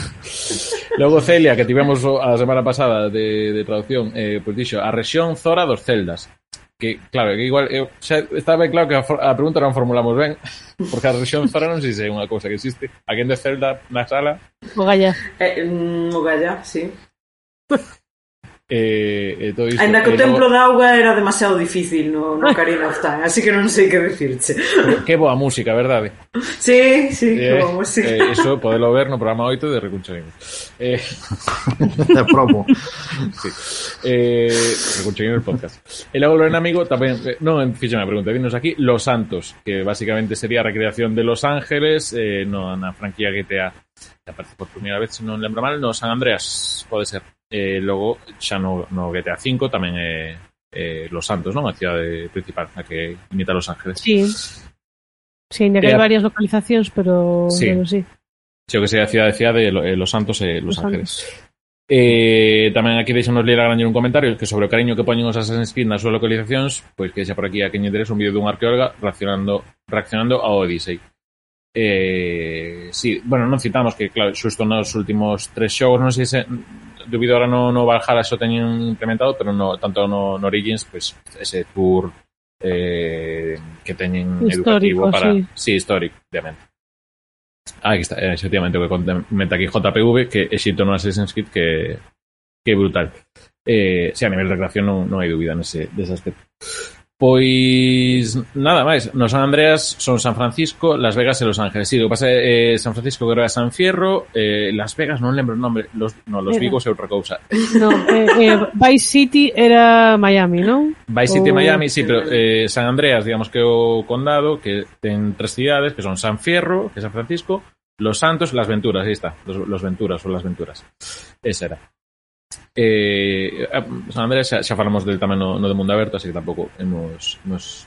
Logo Celia, que tivemos a semana pasada de, de traducción, eh, pois pues dixo, a rexión Zora dos Celdas que, claro, que igual, eu, xa está ben claro que a, a pregunta non formulamos ben, porque a rexión Zara non sei se é unha cousa que existe. Alguén de Celda na sala? Mugalla. Eh, mm, Mugalla, sí. eh, e todo isto. Ainda que o templo da auga era demasiado difícil no, no Karina of Time, así que non sei que decirche. Que boa música, verdade? Sí, sí, Eh, como sí. eh, eso podelo ver no programa 8 de Recuncho Games. Eh, de promo. sí. Eh, Games podcast. E logo Lorena Amigo tamén, eh, non fixeme a pregunta, dinos aquí Los Santos, que basicamente sería a recreación de Los Ángeles eh, no, na franquía GTA que aparece por primeira vez, se non lembro mal, no San Andreas, pode ser. eh, logo xa no, no GTA V tamén é, eh, Los Santos, non? A cidade principal, a que imita Los Ángeles. Sí. Sí, ainda que hai varias localizacións, pero sí. Pero sí. Xeo que sea a cidade, cidade de eh, Los Santos e Los, Los Ángeles. Eh, tamén aquí deixanos ler a grañer un comentario que sobre o cariño que poñen os Assassin's Creed nas súas localizacións, pois que xa por aquí a quen interesa un vídeo dun arqueóloga reaccionando, reaccionando ao Odyssey. Eh, sí, bueno, non citamos que, claro, xusto nos últimos tres xogos, non sei se dubido ahora no, no Valhalla xo teñen implementado, pero no, tanto no, no Origins, pues ese tour eh, que Histórico, educativo para... sí. sí histórico, obviamente. Ah, aquí está, efectivamente, que comenta aquí JPV, que Exito no Assassin's Creed, que, que brutal. Eh, sí, a nivel de recreación non, non hai dúbida nese, dese aspecto. Pois nada máis, no San Andreas son San Francisco, Las Vegas e Los Ángeles. Sí, o pasa é eh, San Francisco que era San Fierro, eh, Las Vegas non lembro o nome, los, no, Los Vigos é outra cousa. No, eh, eh, Vice City era Miami, non? Vice City o... Miami, sí, pero eh, San Andreas, digamos que o condado que ten tres cidades, que son San Fierro, que é San Francisco, Los Santos, Las Venturas, aí está, Los, los Venturas ou Las Venturas. Esa era. Eh, a- San Andrés xa, xa falamos del tamén no, no de Mundo Aberto, así que tampouco hemos, hemos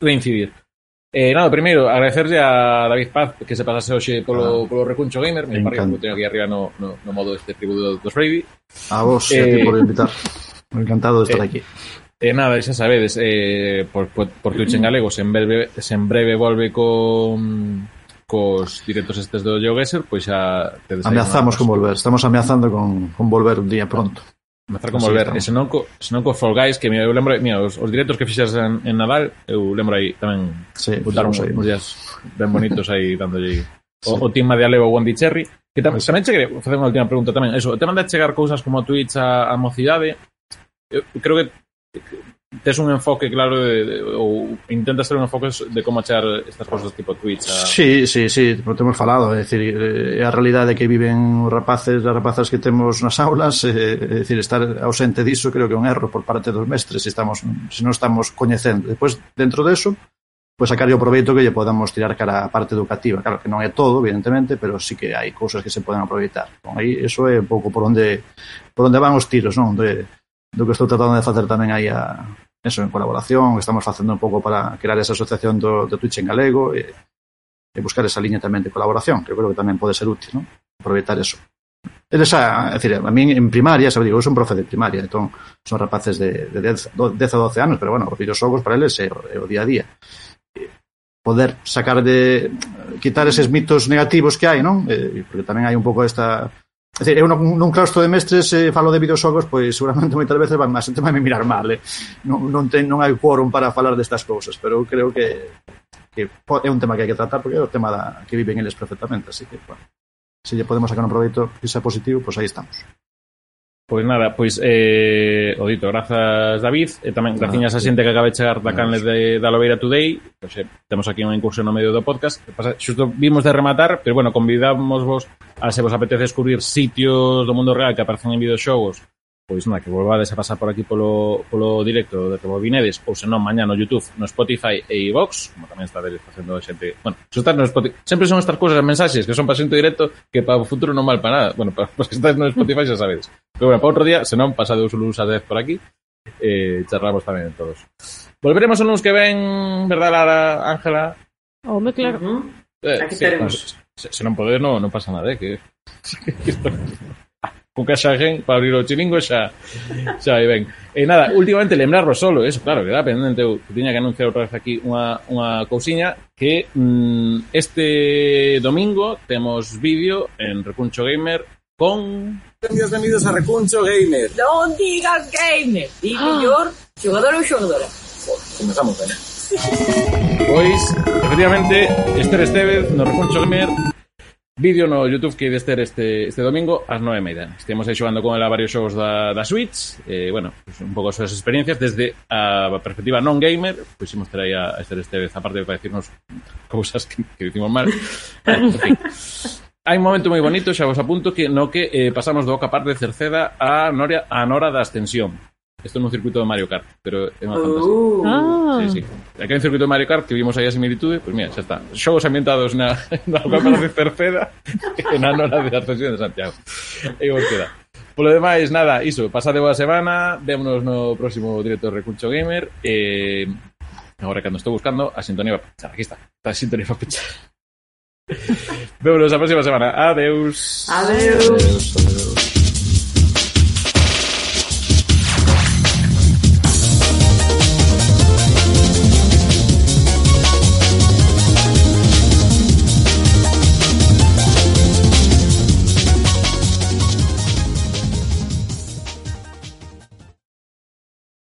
reincidir. Eh, nada, primeiro, agradecerlle a David Paz que se pasase hoxe polo, Ah. polo Recuncho Gamer, me parece que teño aquí arriba no, no, no modo este tributo dos Brady. A vos, e a ti Eh, por invitar. Encantado de estar eh, aquí. E nada, xa sabedes, eh, por, por, por Twitch en galego, se en breve, en breve volve con cos directos estes do GeoGuessr, pois xa tedes Ameazamos con volver, estamos ameazando con, con volver un día pronto. Ameazar con volver, e senón co, senón co Fall Guys, que mira, eu lembro, mira, os, os directos que fixas en, en Nadal, eu lembro aí tamén sí, botaron aí. uns días ben bonitos aí dándolle o, sí. o tema de Alevo Wendy Cherry, que tam, tamén che quería facer unha última pregunta tamén, eso, o tema de chegar cousas como Twitch a, a mocidade, eu creo que tes un enfoque claro de, de, ou intentas ter un enfoque de como achar estas cosas tipo Twitch a... Sí, sí, sí, pero temos falado é dicir, eh, é a realidade que viven os rapaces as rapazas que temos nas aulas é, é dicir, estar ausente diso creo que é un erro por parte dos mestres se, estamos, se non estamos coñecendo depois dentro deso pois sacar o proveito que lle podamos tirar cara a parte educativa. Claro que non é todo, evidentemente, pero sí que hai cousas que se poden aproveitar. Bon, aí eso é un pouco por onde por onde van os tiros, non? De, do que estou tratando de facer tamén aí a, eso, en colaboración, estamos facendo un pouco para crear esa asociación do, do Twitch en galego e, e buscar esa liña tamén de colaboración, que eu creo que tamén pode ser útil, non? Aproveitar eso. E esa, é dicir, a mí en primaria, sabe, digo, eu son profe de primaria, entón son rapaces de, de 10, 10 a 12 anos, pero bueno, os videoxogos para eles é, é o día a día. Poder sacar de quitar eses mitos negativos que hai, non? Eh, porque tamén hai un pouco esta É dicir, eu non, nun claustro de mestres eh, falo de videoxogos, pois seguramente moitas veces van máis, xente vai me mirar mal, eh? non, non, ten, non hai quórum para falar destas cousas, pero eu creo que, que é un tema que hai que tratar porque é o tema da, que viven eles perfectamente, así que, bueno, se lle podemos sacar un proveito que sea positivo, pois aí estamos. Pois nada, pois eh, o dito, grazas David e tamén graciñas a xente que acaba de chegar da canle de, da Lobeira Today. Pois, eh, temos aquí un incursión no medio do podcast. Pasa, xusto vimos de rematar, pero bueno convidamos vos a se vos apetece descubrir sitios do mundo real que aparecen en videoxogos pois nada, que volvades a pasar por aquí polo, polo directo de que vinedes, ou senón mañá no Youtube, no Spotify e iVox, como tamén está facendo xente, bueno, se estás no Spotify, sempre son estas cousas, mensaxes, que son para xente directo, que para o futuro non mal para nada, bueno, para os que estás no Spotify xa sabedes, pero bueno, para outro día, senón pasade os lunes a 10 por aquí, eh, charramos tamén todos. Volveremos o lunes que ven, verdad, Lara, Ángela? Home, claro. Uh -huh. eh, aquí sí, estaremos. Se, se non poder, non no pasa nada, eh, que... con que haxa gen para abrir o chiringo xa xa vai ben. E eh, nada, últimamente lembrarvos solo eso, claro, que era pendente eu tiña que anunciar outra vez aquí unha, unha cousiña que mm, este domingo temos vídeo en Recuncho Gamer con... Bienvenidos a Recuncho Gamer. Non digas gamer, di mellor xogador ou xogadora. Comenzamos ben. Pois, efectivamente, Esther Estevez no Recuncho Gamer Vídeo no Youtube que ides ter este, este domingo ás nove e media. Estemos aí xogando con ela varios xogos da, da Switch, eh, bueno, pues un pouco as súas experiencias desde a perspectiva non gamer, pois pues, imos ter aí a, a estar este vez, aparte para decirnos cousas que, que dicimos mal. en fin. Hai un momento moi bonito, xa vos apunto, que no que eh, pasamos do Oca Par de Cerceda a, Noria, a Nora da Ascensión. Isto nun circuito de Mario Kart, pero é unha fantasía. Uh, Ah, Sí, sí. Aquí hai un circuito de Mario Kart que vimos aí a similitude, pois mira, xa está. Xogos ambientados na, na Copa de Cerceda e na Nora de Ascensión de Santiago. E vos queda. Polo demais, nada, iso, pasade boa semana, vémonos no próximo directo de Recuncho Gamer, e agora cando estou buscando a sintonía para pechar, aquí está, a sintonía para pechar. vémonos a próxima semana, adeus. Adeus. adeus.